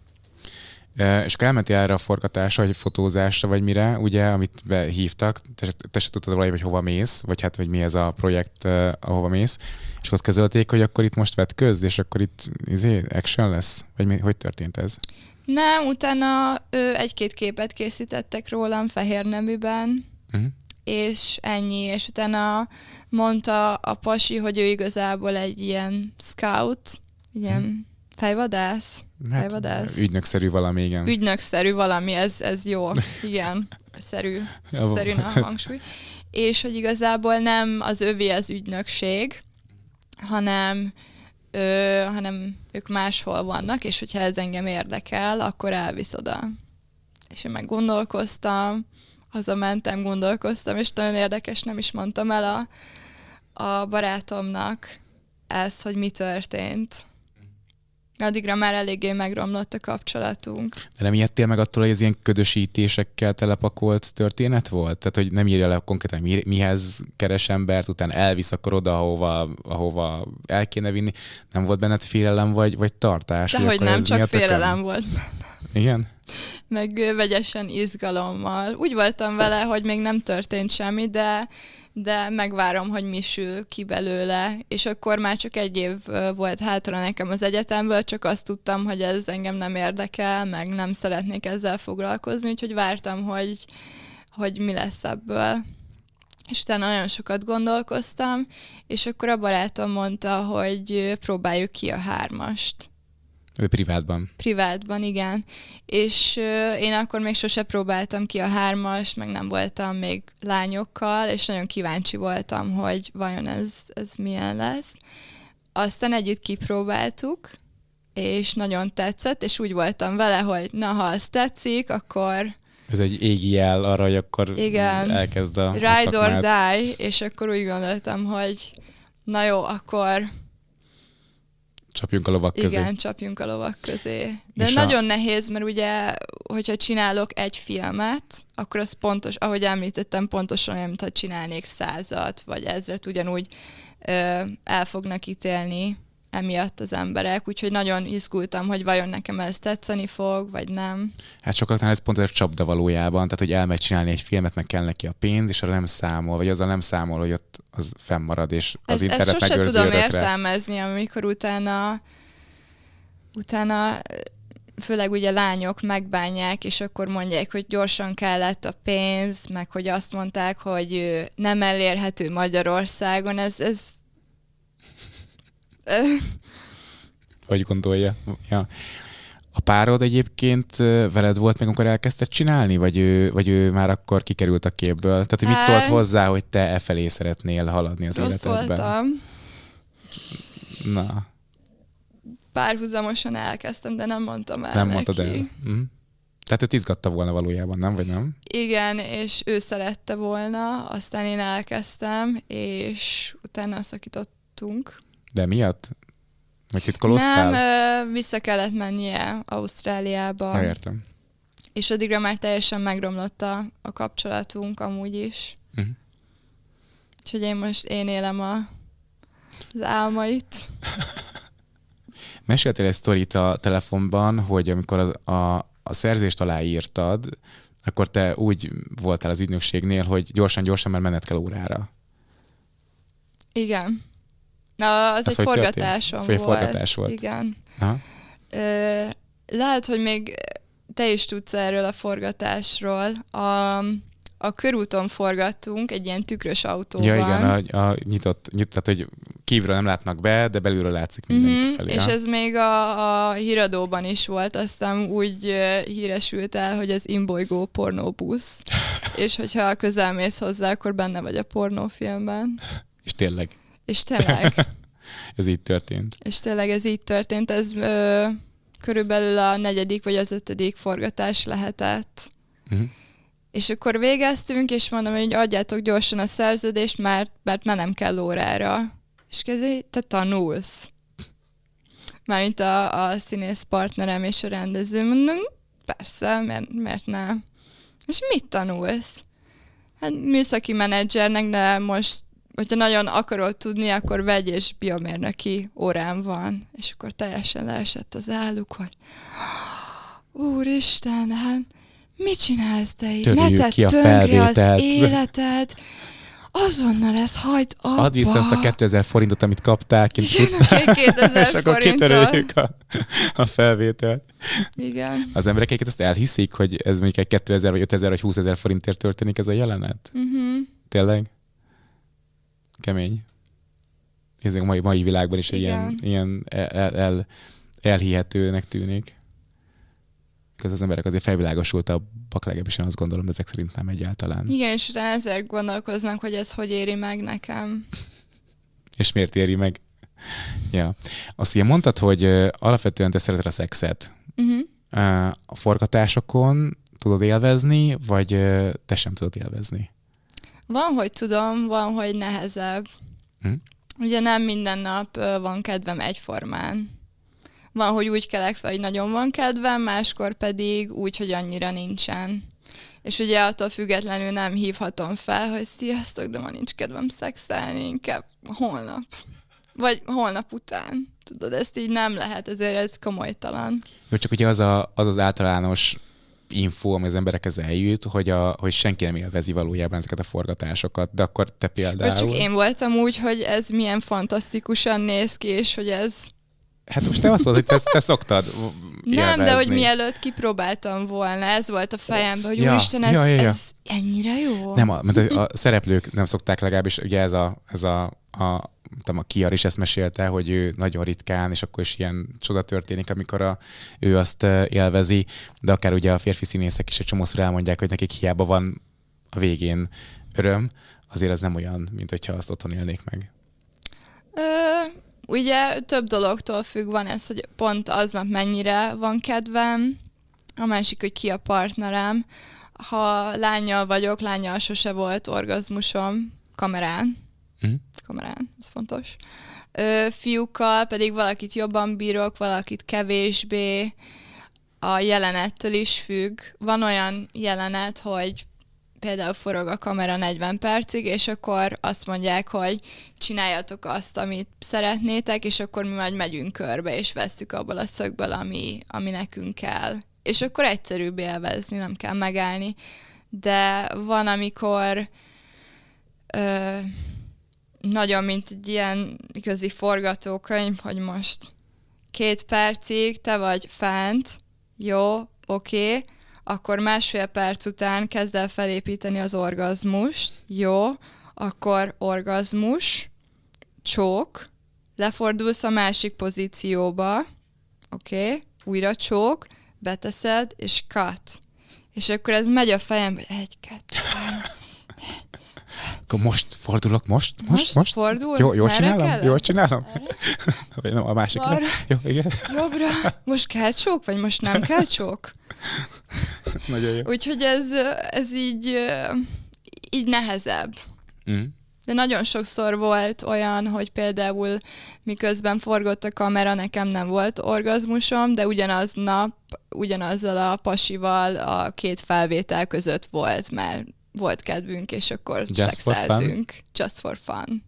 És akkor elmentél erre a forgatásra, vagy fotózásra, vagy mire, ugye, amit behívtak, te, te se tudtad valahogy, hogy hova mész, vagy hát, hogy mi ez a projekt, ahova mész, és ott közölték, hogy akkor itt most vett köz, és akkor itt izé, action lesz? Vagy mi, hogy történt ez? Nem, utána ő egy-két képet készítettek rólam fehér neműben, uh-huh. és ennyi, és utána mondta a pasi, hogy ő igazából egy ilyen scout, ilyen uh-huh. fejvadász, hát, fejvadász. Ügynökszerű valami, igen. Ügynökszerű valami, ez, ez jó, igen, szerű, szerű a hangsúly. És hogy igazából nem az övé az ügynökség, hanem ö, hanem ők máshol vannak, és hogyha ez engem érdekel, akkor elvisz oda. És én meg gondolkoztam, hazamentem, gondolkoztam, és nagyon érdekes, nem is mondtam el a, a barátomnak ezt, hogy mi történt. Addigra már eléggé megromlott a kapcsolatunk. De nem ijedtél meg attól, hogy ez ilyen ködösítésekkel telepakolt történet volt? Tehát, hogy nem írja le konkrétan, mi, mihez keres embert, utána elvisz akkor oda, ahova, ahova el kéne vinni. Nem volt benned félelem vagy, vagy tartás? Hogy nem, csak félelem volt. Igen? Meg vegyesen izgalommal. Úgy voltam vele, hogy még nem történt semmi, de de megvárom, hogy mi sül ki belőle, és akkor már csak egy év volt hátra nekem az egyetemből, csak azt tudtam, hogy ez engem nem érdekel, meg nem szeretnék ezzel foglalkozni, úgyhogy vártam, hogy, hogy mi lesz ebből. És utána nagyon sokat gondolkoztam, és akkor a barátom mondta, hogy próbáljuk ki a hármast. Privátban. Privátban, igen. És uh, én akkor még sose próbáltam ki a hármas, meg nem voltam még lányokkal, és nagyon kíváncsi voltam, hogy vajon ez, ez milyen lesz. Aztán együtt kipróbáltuk, és nagyon tetszett, és úgy voltam vele, hogy na, ha az tetszik, akkor... Ez egy égi jel arra, hogy akkor igen, elkezd a, Ride a or die, és akkor úgy gondoltam, hogy na jó, akkor Csapjunk a lovak közé. Igen, csapjunk a lovak közé. De És nagyon a... nehéz, mert ugye, hogyha csinálok egy filmet, akkor az pontos, ahogy említettem, pontosan olyan, mintha csinálnék százat, vagy ezret, ugyanúgy ö, el fognak ítélni emiatt az emberek, úgyhogy nagyon izgultam, hogy vajon nekem ez tetszeni fog, vagy nem. Hát sokaknál ez pont egy csapda valójában, tehát hogy elmegy csinálni egy filmet, meg kell neki a pénz, és arra nem számol, vagy azzal nem számol, hogy ott az fennmarad, és az ez, internet ezt sose tudom örökre. értelmezni, amikor utána utána főleg ugye lányok megbánják, és akkor mondják, hogy gyorsan kellett a pénz, meg hogy azt mondták, hogy nem elérhető Magyarországon, ez, ez hogy gondolja. Ja. A párod egyébként veled volt meg, amikor elkezdted csinálni, vagy ő, vagy ő már akkor kikerült a képből? Tehát, hogy mit szólt hozzá, hogy te e felé szeretnél haladni az Rossz életedben? voltam. Na. Párhuzamosan elkezdtem, de nem mondtam el Nem neki. mondtad el. Mm. Tehát őt izgatta volna valójában, nem? Vagy nem? Igen, és ő szerette volna, aztán én elkezdtem, és utána szakítottunk. De miatt? Vagy titkoloztál? Nem, vissza kellett mennie Ausztráliába. Ha, értem. És addigra már teljesen megromlott a, a kapcsolatunk amúgy is. Uh-huh. Úgyhogy én most én élem a, az álmait. Meséltél egy sztorit a telefonban, hogy amikor a, a, a szerzést aláírtad, akkor te úgy voltál az ügynökségnél, hogy gyorsan-gyorsan, mert menet kell órára. Igen. Na, az Ez egy forgatásom volt. forgatás volt. Igen. Aha. Ö, lehet, hogy még te is tudsz erről a forgatásról. A, a körúton forgattunk egy ilyen tükrös autóban. Ja, igen, a, a nyitott, nyitott, tehát hogy kívülről nem látnak be, de belülről látszik mindenki mm-hmm, felé. És ha? ez még a, a híradóban is volt, aztán úgy híresült el, hogy az imbolygó pornóbusz, és hogyha közelmész hozzá, akkor benne vagy a pornófilmben. És tényleg. És tényleg. ez így történt. És tényleg ez így történt. Ez ö, körülbelül a negyedik vagy az ötödik forgatás lehetett. Uh-huh. És akkor végeztünk, és mondom, hogy adjátok gyorsan a szerződést, mert, mert már nem kell órára. És kérdezi, te tanulsz. Mármint a, a színész partnerem és a rendező. Mondom, persze, mert, mert nem. És mit tanulsz? Hát műszaki menedzsernek, de most hogyha nagyon akarod tudni, akkor vegy és biomérnöki órán van. És akkor teljesen leesett az álluk, hogy Úristen, hát mit csinálsz te így? Ne tedd ki a tönkre az életed. Azonnal ez hagyd abba. Add vissza azt a 2000 forintot, amit kaptál kint Igen, utcán, 2000 és akkor kitöröljük a, a felvételt. Igen. Az emberek egyébként ezt elhiszik, hogy ez mondjuk egy 2000 vagy 5000 vagy 20 ezer forintért történik ez a jelenet? Uh-huh. Tényleg? Kemény. A mai, mai világban is egy ilyen, Igen. ilyen el, el, el, elhihetőnek tűnik. Because az emberek azért felvilágosultabbak, legalábbis én azt gondolom, ezek szerint nem egyáltalán. Igen, és utána ezért gondolkoznak, hogy ez hogy éri meg nekem. És miért éri meg? Ja. Azt ugye mondtad, hogy alapvetően te szereted a szexet. Uh-huh. A forgatásokon tudod élvezni, vagy te sem tudod élvezni? Van, hogy tudom, van, hogy nehezebb. Hm? Ugye nem minden nap van kedvem egyformán. Van, hogy úgy kelek fel, hogy nagyon van kedvem, máskor pedig úgy, hogy annyira nincsen. És ugye attól függetlenül nem hívhatom fel, hogy sziasztok, de ma nincs kedvem szexelni, inkább holnap. Vagy holnap után. Tudod, ezt így nem lehet, ezért ez komolytalan. Jó, csak ugye az, a, az az általános info, ami az emberekhez eljut, hogy, a, hogy senki nem élvezi valójában ezeket a forgatásosokat, de akkor te például... Most csak én voltam úgy, hogy ez milyen fantasztikusan néz ki, és hogy ez Hát most te azt mondod, hogy te, te szoktad Nem, de hogy élvezni. mielőtt kipróbáltam volna, ez volt a fejemben, hogy Ja, úristen, ez, ja, ja, ja. ez ennyire jó. Nem, a, mert a, a szereplők nem szokták legalábbis, ugye ez a, ez a, a tudom, a Kiar is ezt mesélte, hogy ő nagyon ritkán, és akkor is ilyen csoda történik, amikor a, ő azt élvezi, de akár ugye a férfi színészek is egy csomószor elmondják, hogy nekik hiába van a végén öröm, azért ez nem olyan, mint hogyha azt otthon élnék meg. Ö, ugye több dologtól függ van ez, hogy pont aznap mennyire van kedvem, a másik, hogy ki a partnerem. Ha lányjal vagyok, lányjal sose volt orgazmusom kamerán. Mhm. Kamerán, ez fontos. Ö, fiúkkal pedig valakit jobban bírok, valakit kevésbé. A jelenettől is függ. Van olyan jelenet, hogy például forog a kamera 40 percig, és akkor azt mondják, hogy csináljatok azt, amit szeretnétek, és akkor mi majd megyünk körbe, és vesztük abból a szögből, ami, ami nekünk kell. És akkor egyszerűbb élvezni, nem kell megállni. De van, amikor ö, nagyon, mint egy ilyen igazi forgatókönyv, hogy most két percig te vagy fent, jó, oké, akkor másfél perc után kezd el felépíteni az orgazmust, jó, akkor orgazmus, csók, lefordulsz a másik pozícióba, oké, okay, újra csók, beteszed, és cut. És akkor ez megy a fejembe, egy, kettő, Akkor most fordulok, most? Most? most, most? fordul? Jó, jól Merre csinálom? kellett? Jól csinálom? Vagy nem, a másikra? Balra? Jó, igen. Jobbra? Most kell csók, vagy most nem kell csók? Nagyon jó. Úgyhogy ez, ez így, így nehezebb. Mm. De nagyon sokszor volt olyan, hogy például miközben forgott a kamera, nekem nem volt orgazmusom, de ugyanaz nap, ugyanazzal a pasival a két felvétel között volt, mert volt kedvünk, és akkor Just for szexeltünk. Just for fun.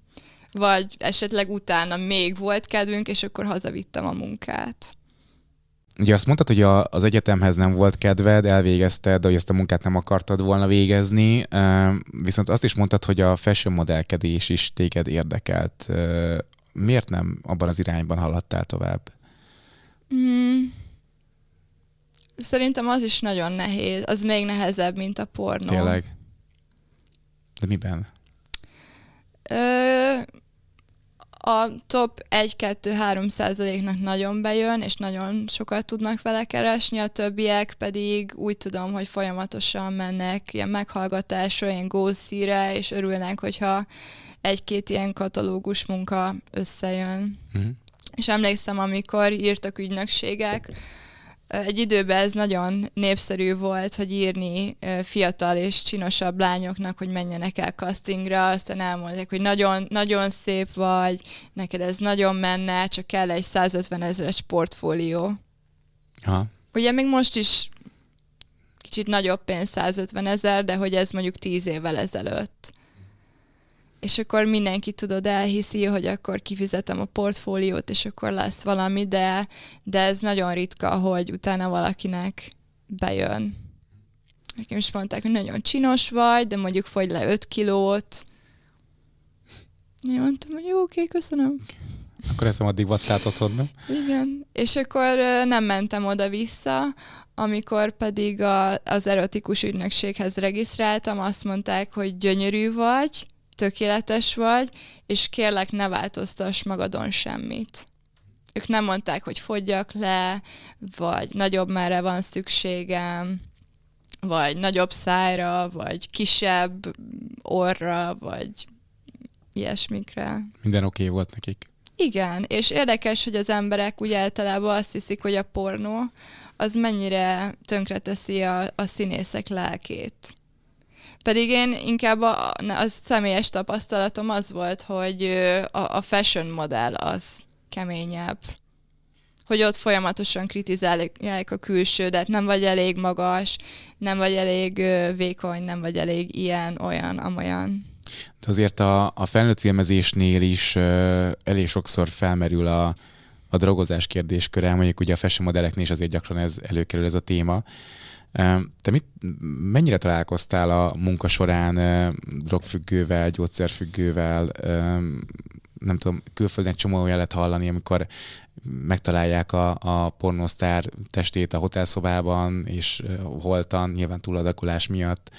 Vagy esetleg utána még volt kedvünk, és akkor hazavittem a munkát. Ugye azt mondtad, hogy a, az egyetemhez nem volt kedved, elvégezted, hogy ezt a munkát nem akartad volna végezni, viszont azt is mondtad, hogy a fashion modellkedés is téged érdekelt. Miért nem abban az irányban haladtál tovább? Mm. Szerintem az is nagyon nehéz, az még nehezebb, mint a pornó. Tényleg? De miben? Ö, a top 1-2-3 százaléknak nagyon bejön, és nagyon sokat tudnak vele keresni, a többiek pedig úgy tudom, hogy folyamatosan mennek ilyen meghallgatásra, ilyen gószíre, és örülnek, hogyha egy-két ilyen katalógus munka összejön. Mhm. És emlékszem, amikor írtak ügynökségek, egy időben ez nagyon népszerű volt, hogy írni fiatal és csinosabb lányoknak, hogy menjenek el castingra, aztán elmondják, hogy nagyon, nagyon szép vagy, neked ez nagyon menne, csak kell egy 150 ezeres portfólió. Ha. Ugye még most is kicsit nagyobb pénz 150 ezer, de hogy ez mondjuk 10 évvel ezelőtt. És akkor mindenki tudod elhiszi, hogy akkor kifizetem a portfóliót, és akkor lesz valami, de, de ez nagyon ritka, hogy utána valakinek bejön. Nekem is mondták, hogy nagyon csinos vagy, de mondjuk fogy le 5 kilót. Én mondtam, hogy jó, oké, köszönöm. Akkor ezt addig vattát otthon, nem? Igen, és akkor nem mentem oda-vissza, amikor pedig a, az erotikus ügynökséghez regisztráltam, azt mondták, hogy gyönyörű vagy, tökéletes vagy, és kérlek ne változtass magadon semmit. Ők nem mondták, hogy fogyjak le, vagy nagyobb merre van szükségem, vagy nagyobb szájra, vagy kisebb orra, vagy ilyesmikre. Minden oké okay volt nekik. Igen, és érdekes, hogy az emberek úgy általában azt hiszik, hogy a pornó az mennyire tönkreteszi a, a színészek lelkét. Pedig én inkább a, a személyes tapasztalatom az volt, hogy a, a fashion modell az keményebb. Hogy ott folyamatosan kritizálják a külsődet, nem vagy elég magas, nem vagy elég vékony, nem vagy elég ilyen, olyan, amolyan. De azért a, a felnőtt filmezésnél is uh, elég sokszor felmerül a, a drogozás kérdésköre, mondjuk ugye a fashion modelleknél is azért gyakran ez előkerül ez a téma. Te mit, mennyire találkoztál a munka során drogfüggővel, gyógyszerfüggővel, nem tudom, külföldön csomó olyan lehet hallani, amikor megtalálják a, a pornosztár testét a hotelszobában, és holtan, nyilván túladakolás miatt.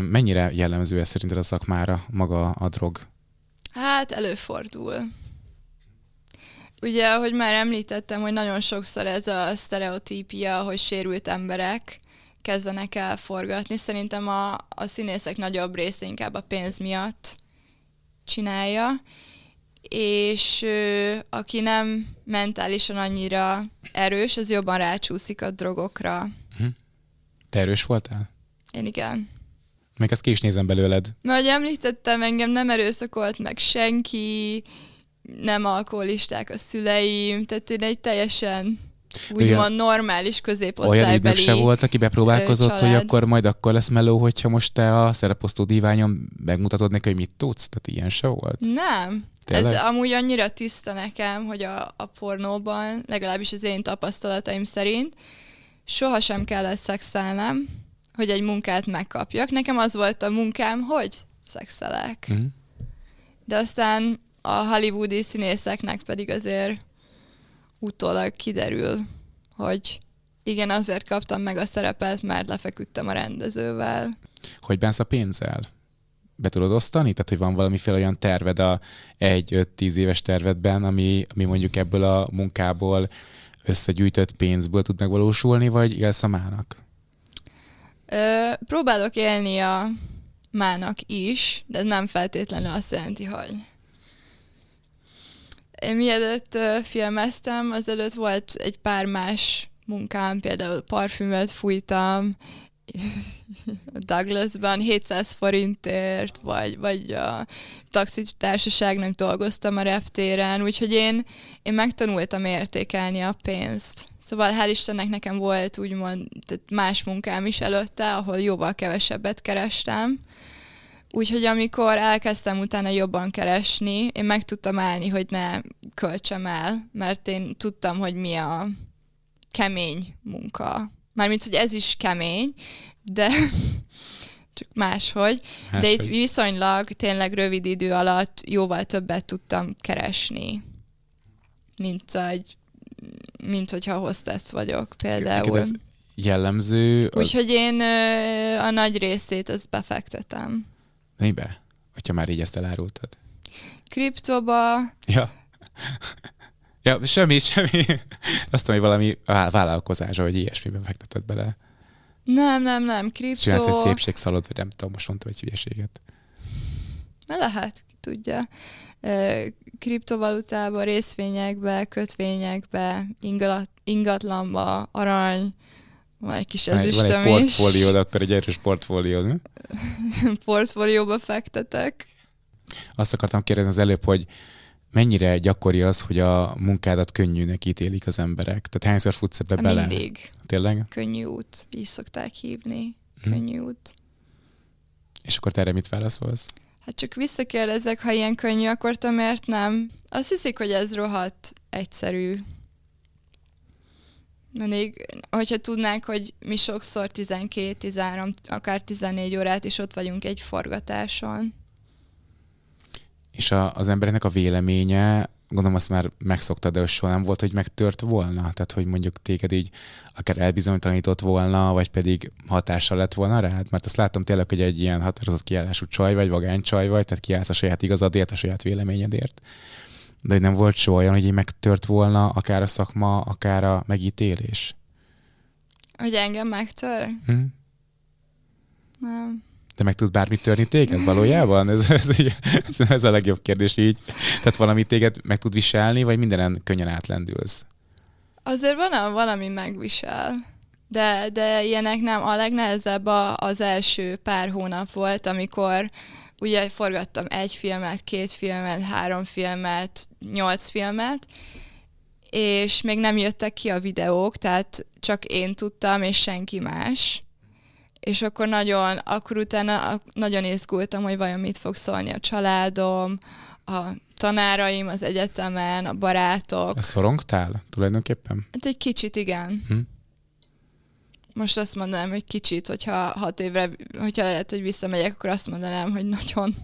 Mennyire jellemző ez szerinted a szakmára maga a drog? Hát előfordul. Ugye, ahogy már említettem, hogy nagyon sokszor ez a sztereotípia, hogy sérült emberek kezdenek el forgatni. Szerintem a, a színészek nagyobb része inkább a pénz miatt csinálja, és ö, aki nem mentálisan annyira erős, az jobban rácsúszik a drogokra. Hm. Te erős voltál? Én igen. Még ezt ki is nézem belőled. Mert ahogy említettem, engem nem erőszakolt meg senki, nem alkoholisták a szüleim, tehát én egy teljesen úgymond normális középosztálybeli Olyan ügynök se volt, aki bepróbálkozott, család. hogy akkor majd akkor lesz meló, hogyha most te a szereposztó diványon megmutatod neki, hogy mit tudsz? Tehát ilyen se volt? Nem. Tényleg? Ez amúgy annyira tiszta nekem, hogy a, a pornóban, legalábbis az én tapasztalataim szerint, sohasem kellett szexelnem, hogy egy munkát megkapjak. Nekem az volt a munkám, hogy szexelek. Mm. De aztán a hollywoodi színészeknek pedig azért utólag kiderül, hogy igen, azért kaptam meg a szerepet, mert lefeküdtem a rendezővel. Hogy bánsz a pénzzel? Be tudod osztani? Tehát, hogy van valamiféle olyan terved a egy-öt-tíz éves tervedben, ami, ami mondjuk ebből a munkából összegyűjtött pénzből tud megvalósulni, vagy élsz a mának? Ö, próbálok élni a mának is, de ez nem feltétlenül azt jelenti, hogy én mielőtt filmeztem, azelőtt volt egy pár más munkám, például parfümöt fújtam, Douglasban 700 forintért, vagy, vagy a taxitársaságnak dolgoztam a reptéren, úgyhogy én, én megtanultam értékelni a pénzt. Szóval hál' Istennek nekem volt úgymond tehát más munkám is előtte, ahol jóval kevesebbet kerestem, Úgyhogy amikor elkezdtem utána jobban keresni, én meg tudtam állni, hogy ne költsem el, mert én tudtam, hogy mi a kemény munka. Mármint, hogy ez is kemény, de csak máshogy. máshogy. De itt viszonylag tényleg rövid idő alatt jóval többet tudtam keresni, mint egy mint hogyha hostess vagyok például. Ez jellemző? Úgyhogy én a nagy részét azt befektetem. Mibe? Hogyha már így ezt elárultad. Kriptoba. Ja. Ja, semmi, semmi. Azt hogy valami vállalkozás, vagy ilyesmiben fektetett bele. Nem, nem, nem, kriptó. Csinálsz egy szépségszalot, vagy nem tudom, most mondtam egy hülyeséget. Na lehet, ki tudja. Kriptovalutába, részvényekbe, kötvényekbe, ingatlanba, arany, van egy kis ezüstöm Van egy portfóliód, akkor egy erős portfóliód, mi? Portfólióba fektetek. Azt akartam kérdezni az előbb, hogy mennyire gyakori az, hogy a munkádat könnyűnek ítélik az emberek? Tehát hányszor futsz ebbe bele? Mindig. Tényleg? Könnyű út, így szokták hívni. Hm. Könnyű út. És akkor te erre mit válaszolsz? Hát csak visszakérdezek, ha ilyen könnyű, akkor te miért nem? Azt hiszik, hogy ez rohadt egyszerű. Még, hogyha tudnánk, hogy mi sokszor 12, 13, akár 14 órát is ott vagyunk egy forgatáson. És a, az embereknek a véleménye, gondolom azt már megszoktad, de soha nem volt, hogy megtört volna? Tehát, hogy mondjuk téged így akár elbizonytalanított volna, vagy pedig hatással lett volna rád? Mert azt láttam tényleg, hogy egy ilyen határozott kiállású csaj vagy, vagány csaj vagy, tehát kiállsz a saját igazadért, a saját véleményedért. De hogy nem volt soha olyan, hogy így megtört volna akár a szakma, akár a megítélés? Hogy engem megtör? Hm? Nem. De meg tud bármit törni téged valójában? Ez, ez, ez, ez a legjobb kérdés így. Tehát valami téged meg tud viselni, vagy mindenen könnyen átlendülsz? Azért van valami megvisel. De, de ilyenek nem. A legnehezebb a, az első pár hónap volt, amikor ugye forgattam egy filmet, két filmet, három filmet, nyolc filmet, és még nem jöttek ki a videók, tehát csak én tudtam, és senki más. És akkor nagyon, akkor utána nagyon izgultam, hogy vajon mit fog szólni a családom, a tanáraim az egyetemen, a barátok. A szorongtál tulajdonképpen? Hát egy kicsit igen. Hm most azt mondanám, hogy kicsit, hogyha hat évre, hogyha lehet, hogy visszamegyek, akkor azt mondanám, hogy nagyon.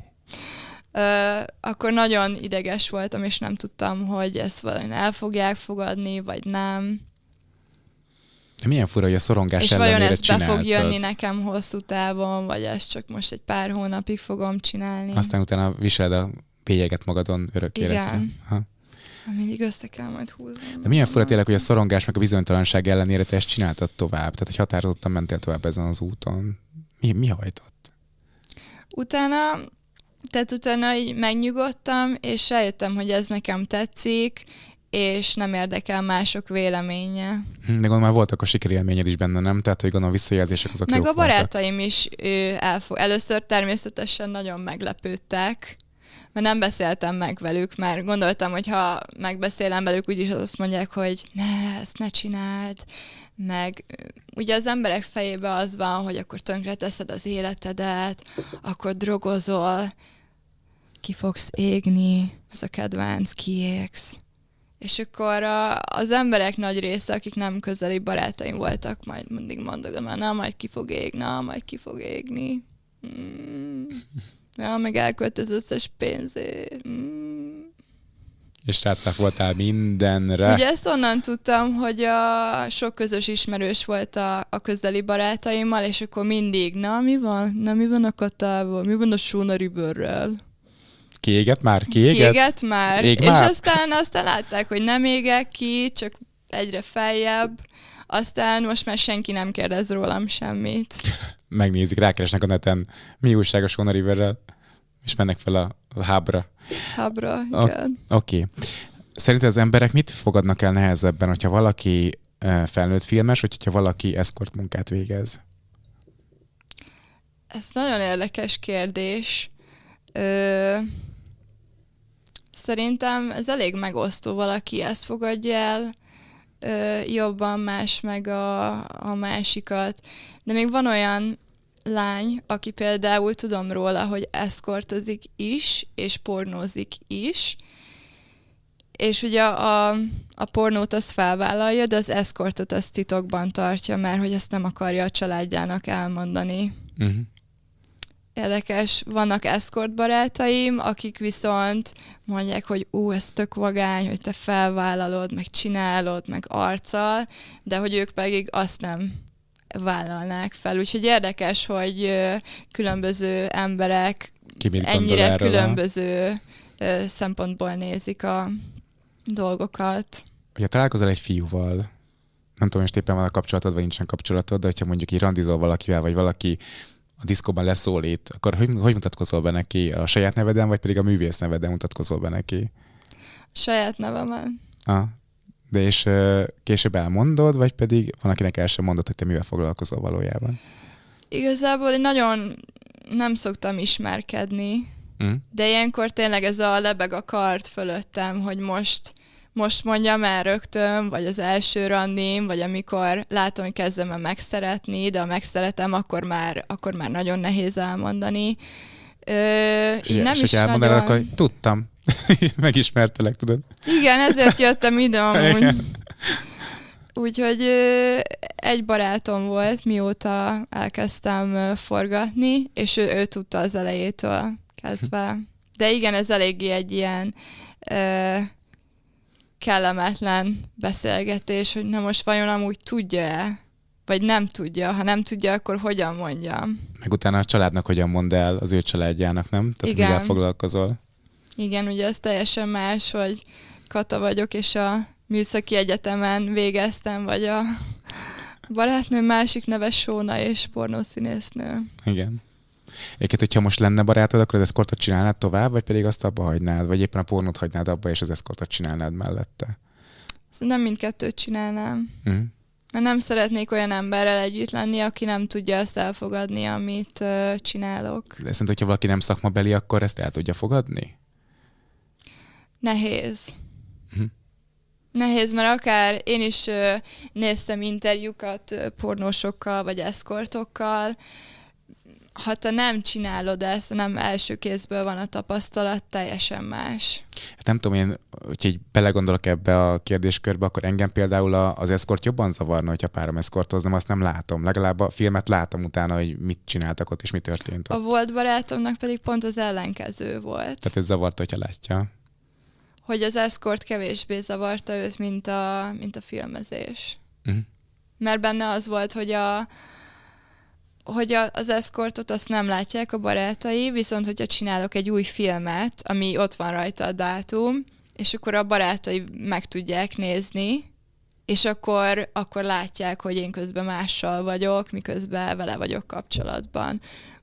Ö, akkor nagyon ideges voltam, és nem tudtam, hogy ezt valahogy el fogják fogadni, vagy nem. De milyen fura, hogy a szorongás És vajon ez be fog jönni nekem hosszú távon, vagy ezt csak most egy pár hónapig fogom csinálni. Aztán utána viseled a bélyeget magadon örök Igen. életre. Ha. Mindig össze kell majd húzni. De milyen fura tényleg, hogy a szorongás meg a bizonytalanság ellenére te ezt csináltad tovább? Tehát, hogy határozottan mentél tovább ezen az úton. Mi, mi hajtott? Utána, tehát utána így megnyugodtam, és rájöttem, hogy ez nekem tetszik, és nem érdekel mások véleménye. Hm, de gondolom már voltak a sikerélményed is benne, nem? Tehát, hogy gondolom a visszajelzések azok Meg a barátaim voltak. is ő, elfog... először természetesen nagyon meglepődtek, mert nem beszéltem meg velük, mert gondoltam, hogy ha megbeszélem velük, úgyis azt mondják, hogy ne, ezt ne csináld, meg ugye az emberek fejében az van, hogy akkor tönkre teszed az életedet, akkor drogozol, ki fogsz égni, ez a kedvenc, kiégsz. És akkor a, az emberek nagy része, akik nem közeli barátaim voltak, majd mindig mondogom, na, majd ki fog égni, na, majd ki fog égni. Mm. Ja, meg elkölt az összes pénzét. Mm. És voltál mindenre. Ugye ezt onnan tudtam, hogy a sok közös ismerős volt a, a közeli barátaimmal, és akkor mindig, na mi van? Na mi van a katával? Mi van a Sona Riverrel? Kiégett már? Kiégett? Kiégett már. Ég és már? aztán, aztán látták, hogy nem égek ki, csak egyre feljebb. Aztán most már senki nem kérdez rólam semmit. Megnézik, rákeresnek a neten, mi újság a Sona Riverrel és mennek fel a, a hábra. Hábra, igen. Oké. Okay. Szerinted az emberek mit fogadnak el nehezebben, hogyha valaki felnőtt filmes, vagy hogyha valaki eszkort munkát végez? Ez nagyon érdekes kérdés. Ö, szerintem ez elég megosztó, valaki ezt fogadja el ö, jobban, más meg a, a másikat. De még van olyan lány, aki például tudom róla, hogy eszkortozik is, és pornózik is, és ugye a, a pornót az felvállalja, de az eszkortot az titokban tartja, mert hogy ezt nem akarja a családjának elmondani. Uh-huh. Érdekes, vannak eszkort barátaim, akik viszont mondják, hogy ú, ez tök vagány, hogy te felvállalod, meg csinálod, meg arccal, de hogy ők pedig azt nem vállalnák fel. Úgyhogy érdekes, hogy különböző emberek ennyire különböző a... szempontból nézik a dolgokat. Ha találkozol egy fiúval, nem tudom, hogy éppen van a kapcsolatod, vagy nincsen kapcsolatod, de hogyha mondjuk így randizol valakivel, vagy valaki a diszkóban leszólít, akkor hogy, hogy mutatkozol be neki? A saját neveden, vagy pedig a művész neveden mutatkozol be neki? Saját nevemen. Ah, de és később elmondod, vagy pedig van, akinek el sem mondod, hogy te mivel foglalkozol valójában? Igazából én nagyon nem szoktam ismerkedni, mm. de ilyenkor tényleg ez a lebeg a kart fölöttem, hogy most most mondjam el rögtön, vagy az első randim, vagy amikor látom, hogy kezdem el megszeretni, de ha megszeretem, akkor már, akkor már nagyon nehéz elmondani. Ö, És, így nem és is elmondanád, nagyon... akkor tudtam. Megismertelek, tudod? Igen, ezért jöttem ide amúgy. Úgyhogy egy barátom volt, mióta elkezdtem forgatni, és ő, ő tudta az elejétől kezdve. De igen, ez eléggé egy ilyen kellemetlen beszélgetés, hogy na most vajon amúgy tudja-e, vagy nem tudja. Ha nem tudja, akkor hogyan mondjam. Meg utána a családnak hogyan mond el az ő családjának, nem? Tehát Igen. mivel foglalkozol. Igen, ugye ez teljesen más, hogy Kata vagyok, és a műszaki egyetemen végeztem, vagy a barátnőm másik neve Sóna és pornószínésznő. Igen. Egyébként, hogyha most lenne barátod, akkor az eszkortot csinálnád tovább, vagy pedig azt abba hagynád, vagy éppen a pornót hagynád abba, és az eszkortot csinálnád mellette? Szerintem mindkettőt csinálnám. Mhm. Mert nem szeretnék olyan emberrel együtt lenni, aki nem tudja azt elfogadni, amit ö, csinálok. De szerintem, hogyha valaki nem szakmabeli, akkor ezt el tudja fogadni? Nehéz. Mhm. Nehéz, mert akár én is néztem interjúkat pornósokkal, vagy eszkortokkal, ha te nem csinálod ezt, nem első kézből van a tapasztalat, teljesen más. Hát nem tudom, én, hogyha így belegondolok ebbe a kérdéskörbe, akkor engem például az eszkort jobban zavarna, hogyha párom eszkortoznom, azt nem látom. Legalább a filmet látom utána, hogy mit csináltak ott, és mi történt ott. A volt barátomnak pedig pont az ellenkező volt. Tehát ez zavarta, hogyha látja. hogy az eszkort kevésbé zavarta őt, mint a, mint a filmezés. Mhm. Mert benne az volt, hogy a hogy a, az eszkortot azt nem látják a barátai, viszont hogyha csinálok egy új filmet, ami ott van rajta a dátum, és akkor a barátai meg tudják nézni, és akkor, akkor látják, hogy én közben mással vagyok, miközben vele vagyok kapcsolatban.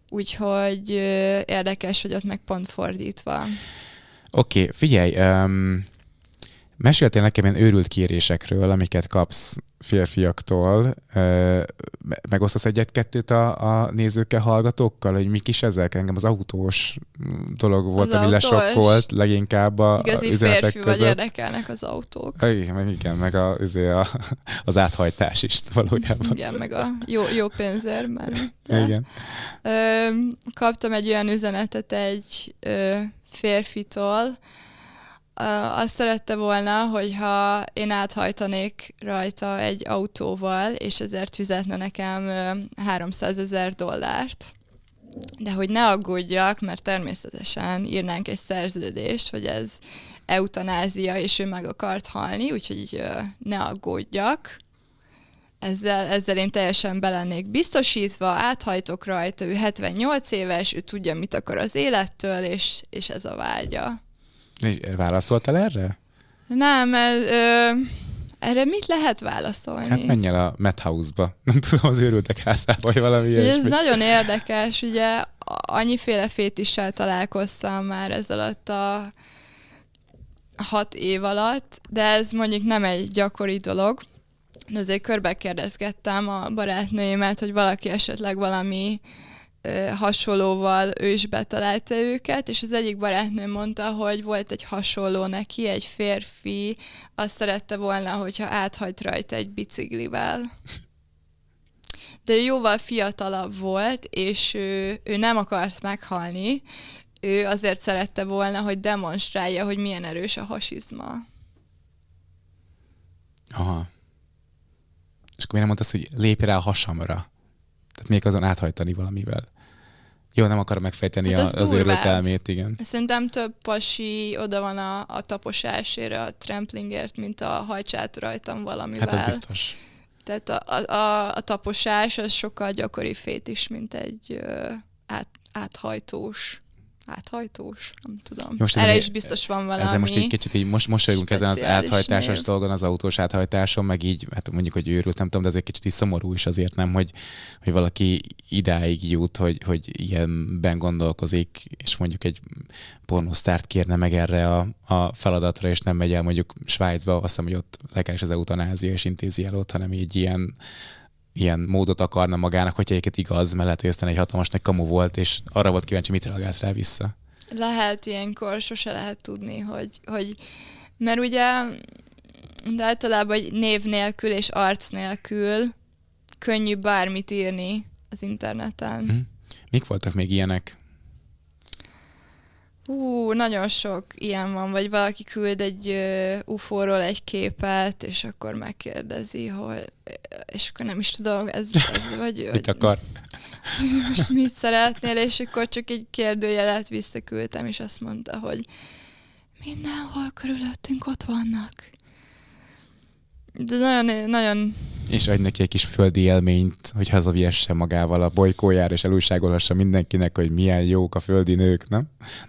Úgyhogy érdekes, hogy ott meg pont fordítva. Oké, okay, figyelj, um, meséltél nekem ilyen őrült kérésekről, amiket kapsz férfiaktól. Megosztasz egyet-kettőt a, a nézőkkel, hallgatókkal, hogy mik is ezek? Engem az autós dolog volt, Az ami autós. lesokkolt leginkább a, Igazi üzenetek férfi vagy között. érdekelnek az autók. Igen, meg igen, meg a, azért a, az áthajtás is valójában. Igen, meg a jó, jó pénzért ment. Igen. Ö, kaptam egy olyan üzenetet egy ö, férfitól, azt szerette volna, hogyha én áthajtanék rajta egy autóval, és ezért fizetne nekem ö, 300 ezer dollárt. De hogy ne aggódjak, mert természetesen írnánk egy szerződést, hogy ez eutanázia, és ő meg akart halni, úgyhogy ne aggódjak. Ezzel, ezzel én teljesen belennék biztosítva, áthajtok rajta, ő 78 éves, ő tudja, mit akar az élettől, és, és ez a vágya. Válaszoltál erre? Nem, ez, ö, erre mit lehet válaszolni? Hát menj el a Madhouse-ba. Nem tudom, az őrültek házába, vagy valami Ugye ez ilyesmi. nagyon érdekes, ugye annyiféle fétissel találkoztam már ez alatt a hat év alatt, de ez mondjuk nem egy gyakori dolog. De azért körbe kérdezgettem a barátnőimet, hogy valaki esetleg valami hasonlóval ő is betalálta őket, és az egyik barátnő mondta, hogy volt egy hasonló neki, egy férfi, azt szerette volna, hogyha áthagy rajta egy biciklivel de ő jóval fiatalabb volt, és ő, ő nem akart meghalni, ő azért szerette volna, hogy demonstrálja, hogy milyen erős a hasizma. Aha. És akkor miért nem mondtad, hogy lépj rá a hasamra? Tehát még azon áthajtani valamivel. Jó, nem akarom megfejteni Hát az az őrült durvább. elmét, igen. Szerintem több pasi oda van a, a taposásért, a tramplingért, mint a hajtsát rajtam valamivel. Hát az biztos. Tehát a, a, a, taposás az sokkal gyakori fét is, mint egy ö, át, áthajtós. Áthajtós? Nem tudom. Most Erre ezen- is biztos van valami. Ezzel most egy kicsit így most mosolyogunk ezen az áthajtásos név. dolgon, az autós áthajtáson, meg így, hát mondjuk, hogy őrült, nem tudom, de ez egy kicsit is szomorú is azért nem, hogy, hogy valaki idáig jut, hogy, hogy ilyenben gondolkozik, és mondjuk egy pornosztárt kérne meg erre a, a feladatra, és nem megy el mondjuk Svájcba, azt hiszem, hogy ott legális az eutanázia, és intézi el ott, hanem így ilyen ilyen módot akarna magának, hogyha egyébként igaz, mert lehet, hogy aztán egy hatalmas nagy kamu volt, és arra volt kíváncsi, mit reagálsz rá vissza. Lehet ilyenkor, sose lehet tudni, hogy, hogy mert ugye de általában egy név nélkül és arc nélkül könnyű bármit írni az interneten. Mhm. Mik voltak még ilyenek? Ú, nagyon sok ilyen van, vagy valaki küld egy uh, UFO-ról egy képet, és akkor megkérdezi, hogy és akkor nem is tudom, ez, ez vagy... Mit akar? Most mit szeretnél, és akkor csak egy kérdőjelet visszaküldtem, és azt mondta, hogy mindenhol körülöttünk ott vannak. De nagyon, nagyon... És adj neki egy kis földi élményt, hogy hazaviesse magával a bolykójára, és elújságolhassa mindenkinek, hogy milyen jók a földi nők, nem?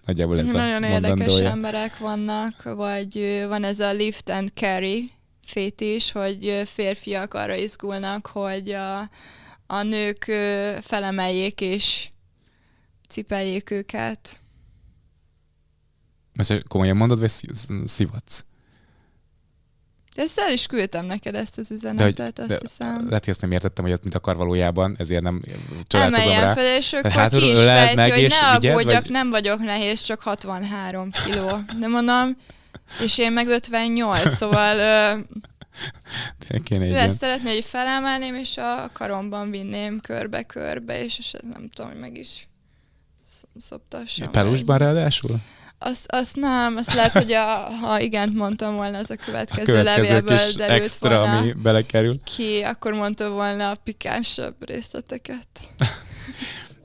Nagyjából ez Nagyon a érdekes emberek vannak, vagy van ez a lift and carry fétis, hogy férfiak arra izgulnak, hogy a, a nők felemeljék és cipeljék őket. Ezt komolyan mondod, vagy szivatsz? Ezt el is küldtem neked ezt az üzenetet, de, hogy, azt de hiszem. Lehet, hogy ezt nem értettem, hogy ott mit akar valójában, ezért nem csodálkozom rá. fel, és akkor hát, ki is fejti, meg, hogy ne aggódjak, vagy... nem vagyok nehéz, csak 63 kiló. De mondom, és én meg 58, szóval Kéne ő ezt szeretné, hogy felemelném, és a karomban vinném körbe-körbe, és eset nem tudom, hogy meg is szoptassam. Pelusban ráadásul? Azt, azt nem, azt lehet, hogy a, ha igent mondtam volna, az a következő, a következő levélből derült extra, volna ami belekerül. ki, akkor mondta volna a pikánsabb részleteket.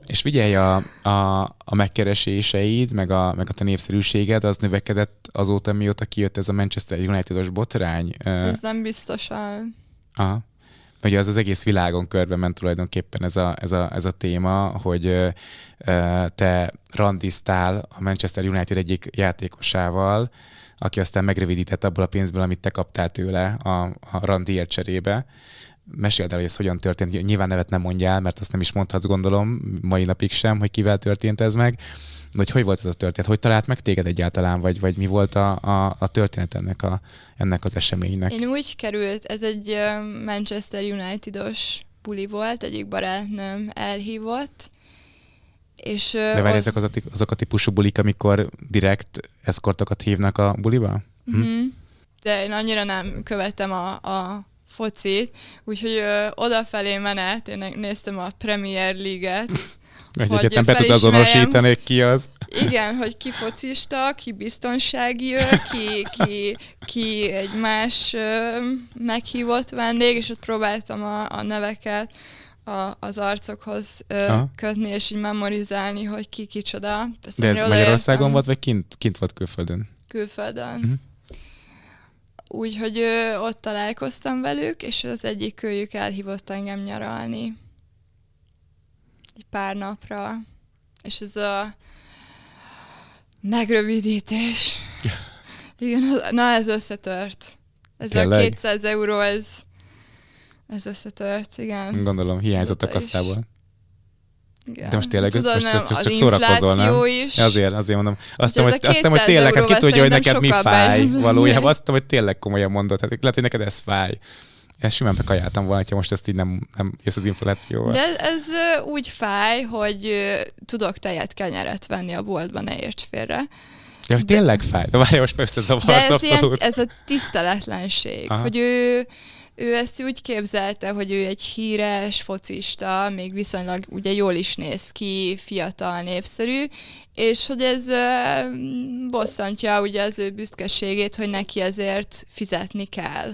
És figyelj, a, a, a megkereséseid, meg a, meg a te népszerűséged, az növekedett azóta, mióta kijött ez a Manchester United-os botrány? Ez nem biztosan. Aha. Ugye az az egész világon körbe ment tulajdonképpen ez a, ez a, ez a téma, hogy te randiztál a Manchester United egyik játékosával, aki aztán megrövidített abból a pénzből, amit te kaptál tőle a, a randiért cserébe meséld el, hogy ez hogyan történt. Nyilván nevet nem mondjál, mert azt nem is mondhatsz, gondolom, mai napig sem, hogy kivel történt ez meg. Hogy hogy volt ez a történet? Hogy talált meg téged egyáltalán, vagy, vagy mi volt a, a, a történet ennek, a, ennek az eseménynek? Én úgy került, ez egy Manchester United-os buli volt, egyik barátnőm elhívott, és, De várj, ott... ezek az a, azok a típusú bulik, amikor direkt eszkortokat hívnak a buliba? Hm? Mm-hmm. De én annyira nem követem a, a focit, úgyhogy ö, odafelé menet, én néztem a Premier League-et, Egyébként nem be tud azonosítani, ki az. Igen, hogy ki focista, ki biztonsági ő, ki, ki, ki egy más meghívott vendég, és ott próbáltam a, a neveket a, az arcokhoz ö, kötni, és így memorizálni, hogy ki kicsoda. De ez Magyarországon volt, vagy kint, kint volt külföldön? Külföldön. Uh-huh. Úgyhogy ott találkoztam velük, és az egyik kölyük elhívott engem nyaralni. Egy pár napra. És ez a megrövidítés. Igen, na ez összetört. Ez Tényleg? a 200 euró, ez, ez összetört, igen. Gondolom, hiányzott a kasszából. Igen. De most tényleg Tudod, most, most, most csak szórakozol, nem? Is. Azért, azért mondom. Azt mondom, hogy, azt hogy tényleg, hát ki tudja, hogy neked mi fáj valójában. Azt mondom, hogy tényleg komolyan mondod. Hát lehet, hogy neked ez fáj. Ezt simán bekajáltam volna, ha most ezt így nem, nem jössz az inflációval. De ez, ez úgy fáj, hogy tudok tejet, kenyeret venni a boltba, ne érts félre. Ja, hogy tényleg fáj? De várj, most összezavarsz ez abszolút. Ilyen, ez a tiszteletlenség, Aha. hogy ő ő ezt úgy képzelte, hogy ő egy híres focista, még viszonylag ugye jól is néz ki, fiatal, népszerű, és hogy ez bosszantja ugye az ő büszkeségét, hogy neki ezért fizetni kell.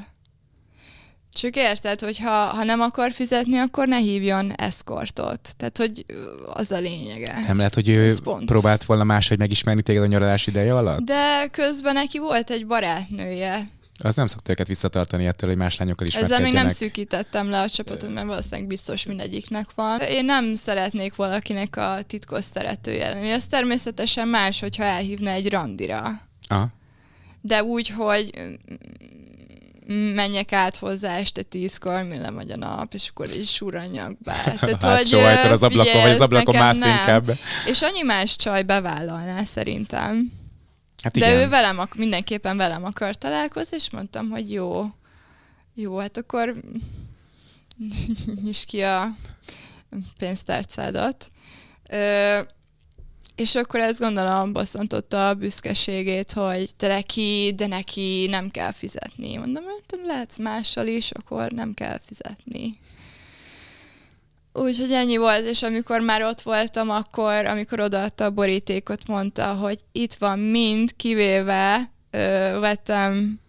Csak érted, hogy ha, ha nem akar fizetni, akkor ne hívjon eszkortot. Tehát, hogy az a lényege. Nem lehet, hogy ő próbált volna máshogy megismerni téged a nyaralás ideje alatt? De közben neki volt egy barátnője, az nem szokta őket visszatartani ettől, hogy más lányokkal is Ezzel még nem szűkítettem le a csapatot, mert valószínűleg biztos mindegyiknek van. Én nem szeretnék valakinek a titkos szeretője lenni. Ez természetesen más, hogyha elhívna egy randira. Aha. De úgy, hogy menjek át hozzá este tízkor, mi lemegy a nap, és akkor is suranjak be. Tehát, hát hogy az ablakon, vagy az ablakon mász inkább. És annyi más csaj bevállalná szerintem. Hát igen. De ő velem, mindenképpen velem akar találkozni, és mondtam, hogy jó, jó, hát akkor nyis ki a pénztárcádat. Ö, és akkor ezt gondolom bosszantotta a büszkeségét, hogy te neki, de neki nem kell fizetni. Mondom, hogy lehetsz mással is, akkor nem kell fizetni. Úgyhogy ennyi volt, és amikor már ott voltam, akkor, amikor odaadta a borítékot, mondta, hogy itt van mind, kivéve ö, vettem,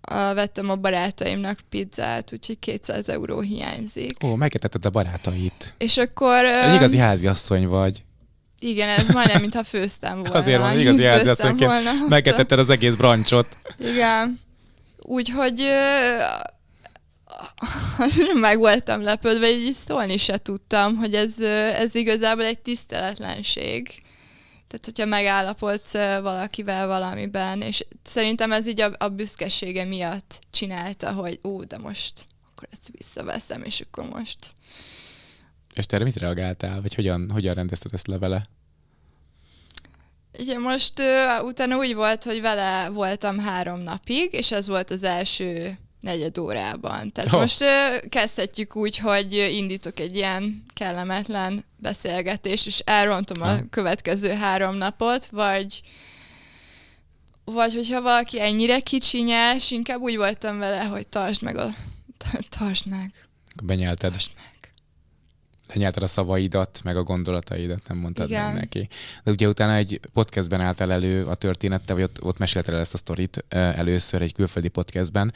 a, vettem a barátaimnak pizzát, úgyhogy 200 euró hiányzik. Ó, megetetted a barátait. És akkor... Egy igazi háziasszony vagy. Igen, ez majdnem, mintha főztem volna. Azért van, igazi háziasszonyként megetetted az egész brancsot. Igen. Úgyhogy meg voltam lepődve, így szólni se tudtam, hogy ez, ez igazából egy tiszteletlenség. Tehát, hogyha megállapodsz valakivel valamiben, és szerintem ez így a, a büszkesége miatt csinálta, hogy ú, de most akkor ezt visszaveszem, és akkor most... És te erre mit reagáltál, vagy hogyan, hogyan rendezted ezt levele? Ugye most uh, utána úgy volt, hogy vele voltam három napig, és ez volt az első negyed órában. Tehát oh. most ö, kezdhetjük úgy, hogy indítok egy ilyen kellemetlen beszélgetést, és elrontom a következő három napot, vagy vagy hogyha valaki ennyire kicsinyes, inkább úgy voltam vele, hogy tartsd meg a... Tartsd meg. Benyelted. Tartsd meg lenyelted a szavaidat, meg a gondolataidat, nem mondtad Igen. meg neki. De ugye utána egy podcastben álltál elő a történettel, vagy ott, ott mesélted el ezt a sztorit először egy külföldi podcastben.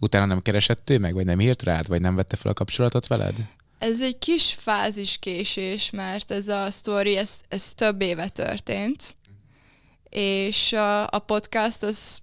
Utána nem keresett ő meg, vagy nem írt rád, vagy nem vette fel a kapcsolatot veled? Ez egy kis fázis késés, mert ez a sztori, ez, ez több éve történt, és a, a podcast az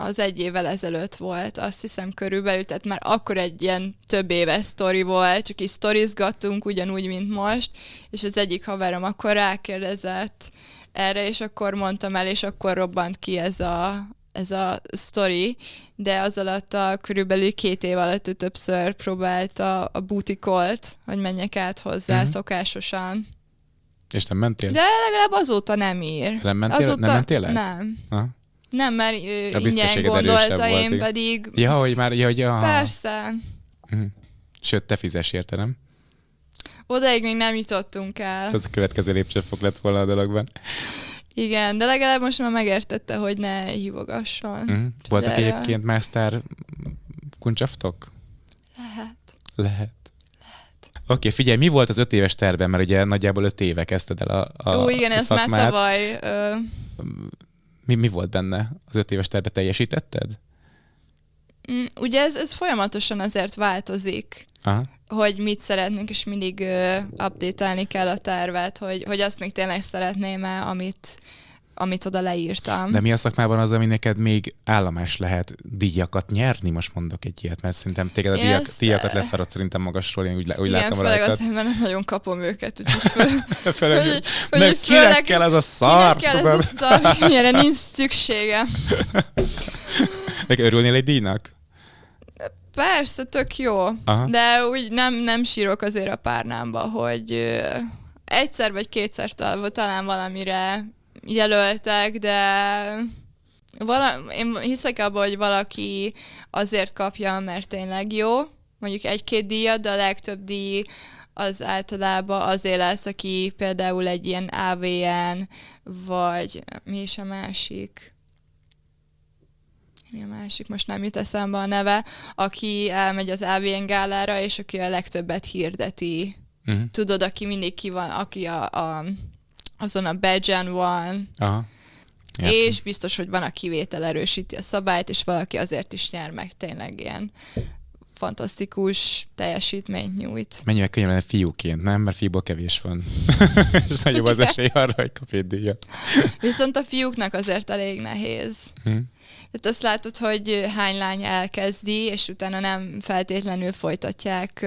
az egy évvel ezelőtt volt, azt hiszem körülbelül, tehát már akkor egy ilyen több éves sztori volt, csak így sztorizgattunk ugyanúgy, mint most, és az egyik haverom akkor rákérdezett erre, és akkor mondtam el, és akkor robbant ki ez a, ez a sztori, de az alatt a körülbelül két év alatt ő többször próbálta a butikolt, hogy menjek át hozzá uh-huh. szokásosan. És nem mentél? De legalább azóta nem ír. Nem mentél, azóta... nem mentél el? Nem. Aha. Nem, mert ő ingyen gondolta, én volt, pedig... Ja, hogy már, ja, hogy... Aha. Persze. Mhm. Sőt, te fizes érte, nem? Odaig még nem jutottunk el. Ez a következő lépcsőfok lett volna a dologban. Igen, de legalább most már megértette, hogy ne hívogasson. Mm. Voltak erre... egyébként másztár kuncsaftok? Lehet. Lehet. Oké, okay, figyelj, mi volt az öt éves terben, mert ugye nagyjából öt éve kezdted el a, a Ó, igen, a ez már tavaly. Ö... Mi, mi volt benne? Az öt éves terve teljesítetted? Mm, ugye ez, ez folyamatosan azért változik, Aha. hogy mit szeretnénk, és mindig update kell a tervet, hogy, hogy azt még tényleg szeretném-e, amit, amit oda leírtam. De mi a szakmában az, ami neked még állomás lehet díjakat nyerni? Most mondok egy ilyet, mert szerintem téged a díjak, ezt, díjakat leszarod szerintem magasról, én úgy, úgy igen, látom főleg rajtad. Igen, mert nagyon kapom őket, úgyhogy föl, főleg, hogy, hogy nem, kinek kell ez a szar? Kinek kell ez a szar? Ilyenre nincs szüksége. Neki örülnél egy díjnak? Persze, tök jó. Aha. De úgy nem, nem sírok azért a párnámba, hogy egyszer vagy kétszer talán valamire jelöltek, de vala, én hiszek abban, hogy valaki azért kapja, mert tényleg jó, mondjuk egy-két díjat, de a legtöbb díj az általában azért lesz, aki például egy ilyen AVN, vagy mi is a másik? mi a másik, most nem jut eszembe a neve, aki elmegy az AVN gálára, és aki a legtöbbet hirdeti. Uh-huh. Tudod, aki mindig ki van, aki a, a azon a badge van, Aha. és biztos, hogy van a kivétel erősíti a szabályt, és valaki azért is nyer meg tényleg ilyen fantasztikus teljesítményt nyújt. Mennyivel könnyebb lenne fiúként, nem? Mert fiúból kevés van. és nagyobb az esély arra, hogy kap egy díjat. Viszont a fiúknak azért elég nehéz. Hm. Tehát azt látod, hogy hány lány elkezdi, és utána nem feltétlenül folytatják,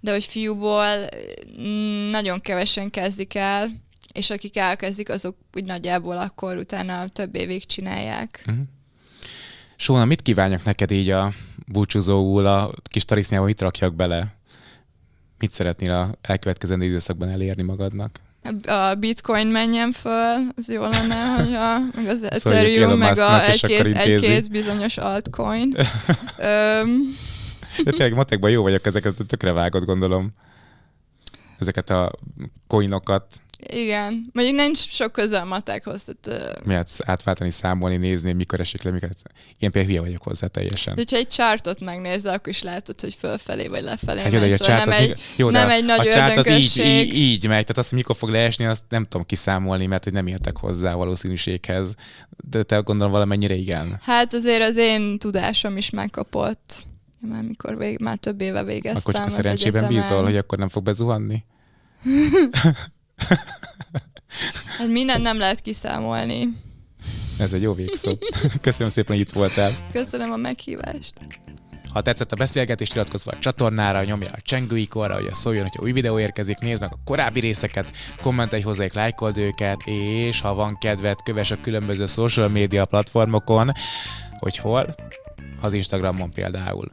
de hogy fiúból mm, nagyon kevesen kezdik el, és akik elkezdik, azok úgy nagyjából akkor utána több évig csinálják. Uh-huh. Sóna, mit kívánjak neked így a búcsúzóul, a kis tarisznyába, mit rakjak bele? Mit szeretnél a elkövetkezendő időszakban elérni magadnak? A bitcoin menjen föl, az jó lenne, hogyha meg az Ethereum, meg a egy-két, egy-két bizonyos altcoin. De tényleg matekban jó vagyok, ezeket tökre vágod, gondolom. Ezeket a coinokat Igen. Mondjuk nincs sok köze a matekhoz. Tehát, uh... Miért átváltani, számolni, nézni, mikor esik le, mikor... Én például hülye vagyok hozzá teljesen. De hogyha egy chartot megnézel, akkor is látod, hogy fölfelé vagy lefelé hát jó, de megy, szóval nem, egy, jó, nem egy nagy a chart az így, így, így megy, tehát azt, mikor fog leesni, azt nem tudom kiszámolni, mert hogy nem értek hozzá a valószínűséghez. De te gondolom valamennyire igen. Hát azért az én tudásom is megkapott. Már mikor vég, már több éve végeztem Akkor csak a szerencsében bízol, hogy akkor nem fog bezuhanni? hát minden nem lehet kiszámolni. Ez egy jó végszó. Köszönöm szépen, hogy itt voltál. Köszönöm a meghívást. Ha tetszett a beszélgetés, iratkozz a csatornára, nyomja a csengő ikonra, hogy szóljon, hogyha új videó érkezik, nézd meg a korábbi részeket, kommentelj hozzájuk, lájkold őket, és ha van kedved, kövess a különböző social media platformokon, hogy hol? Az Instagramon például.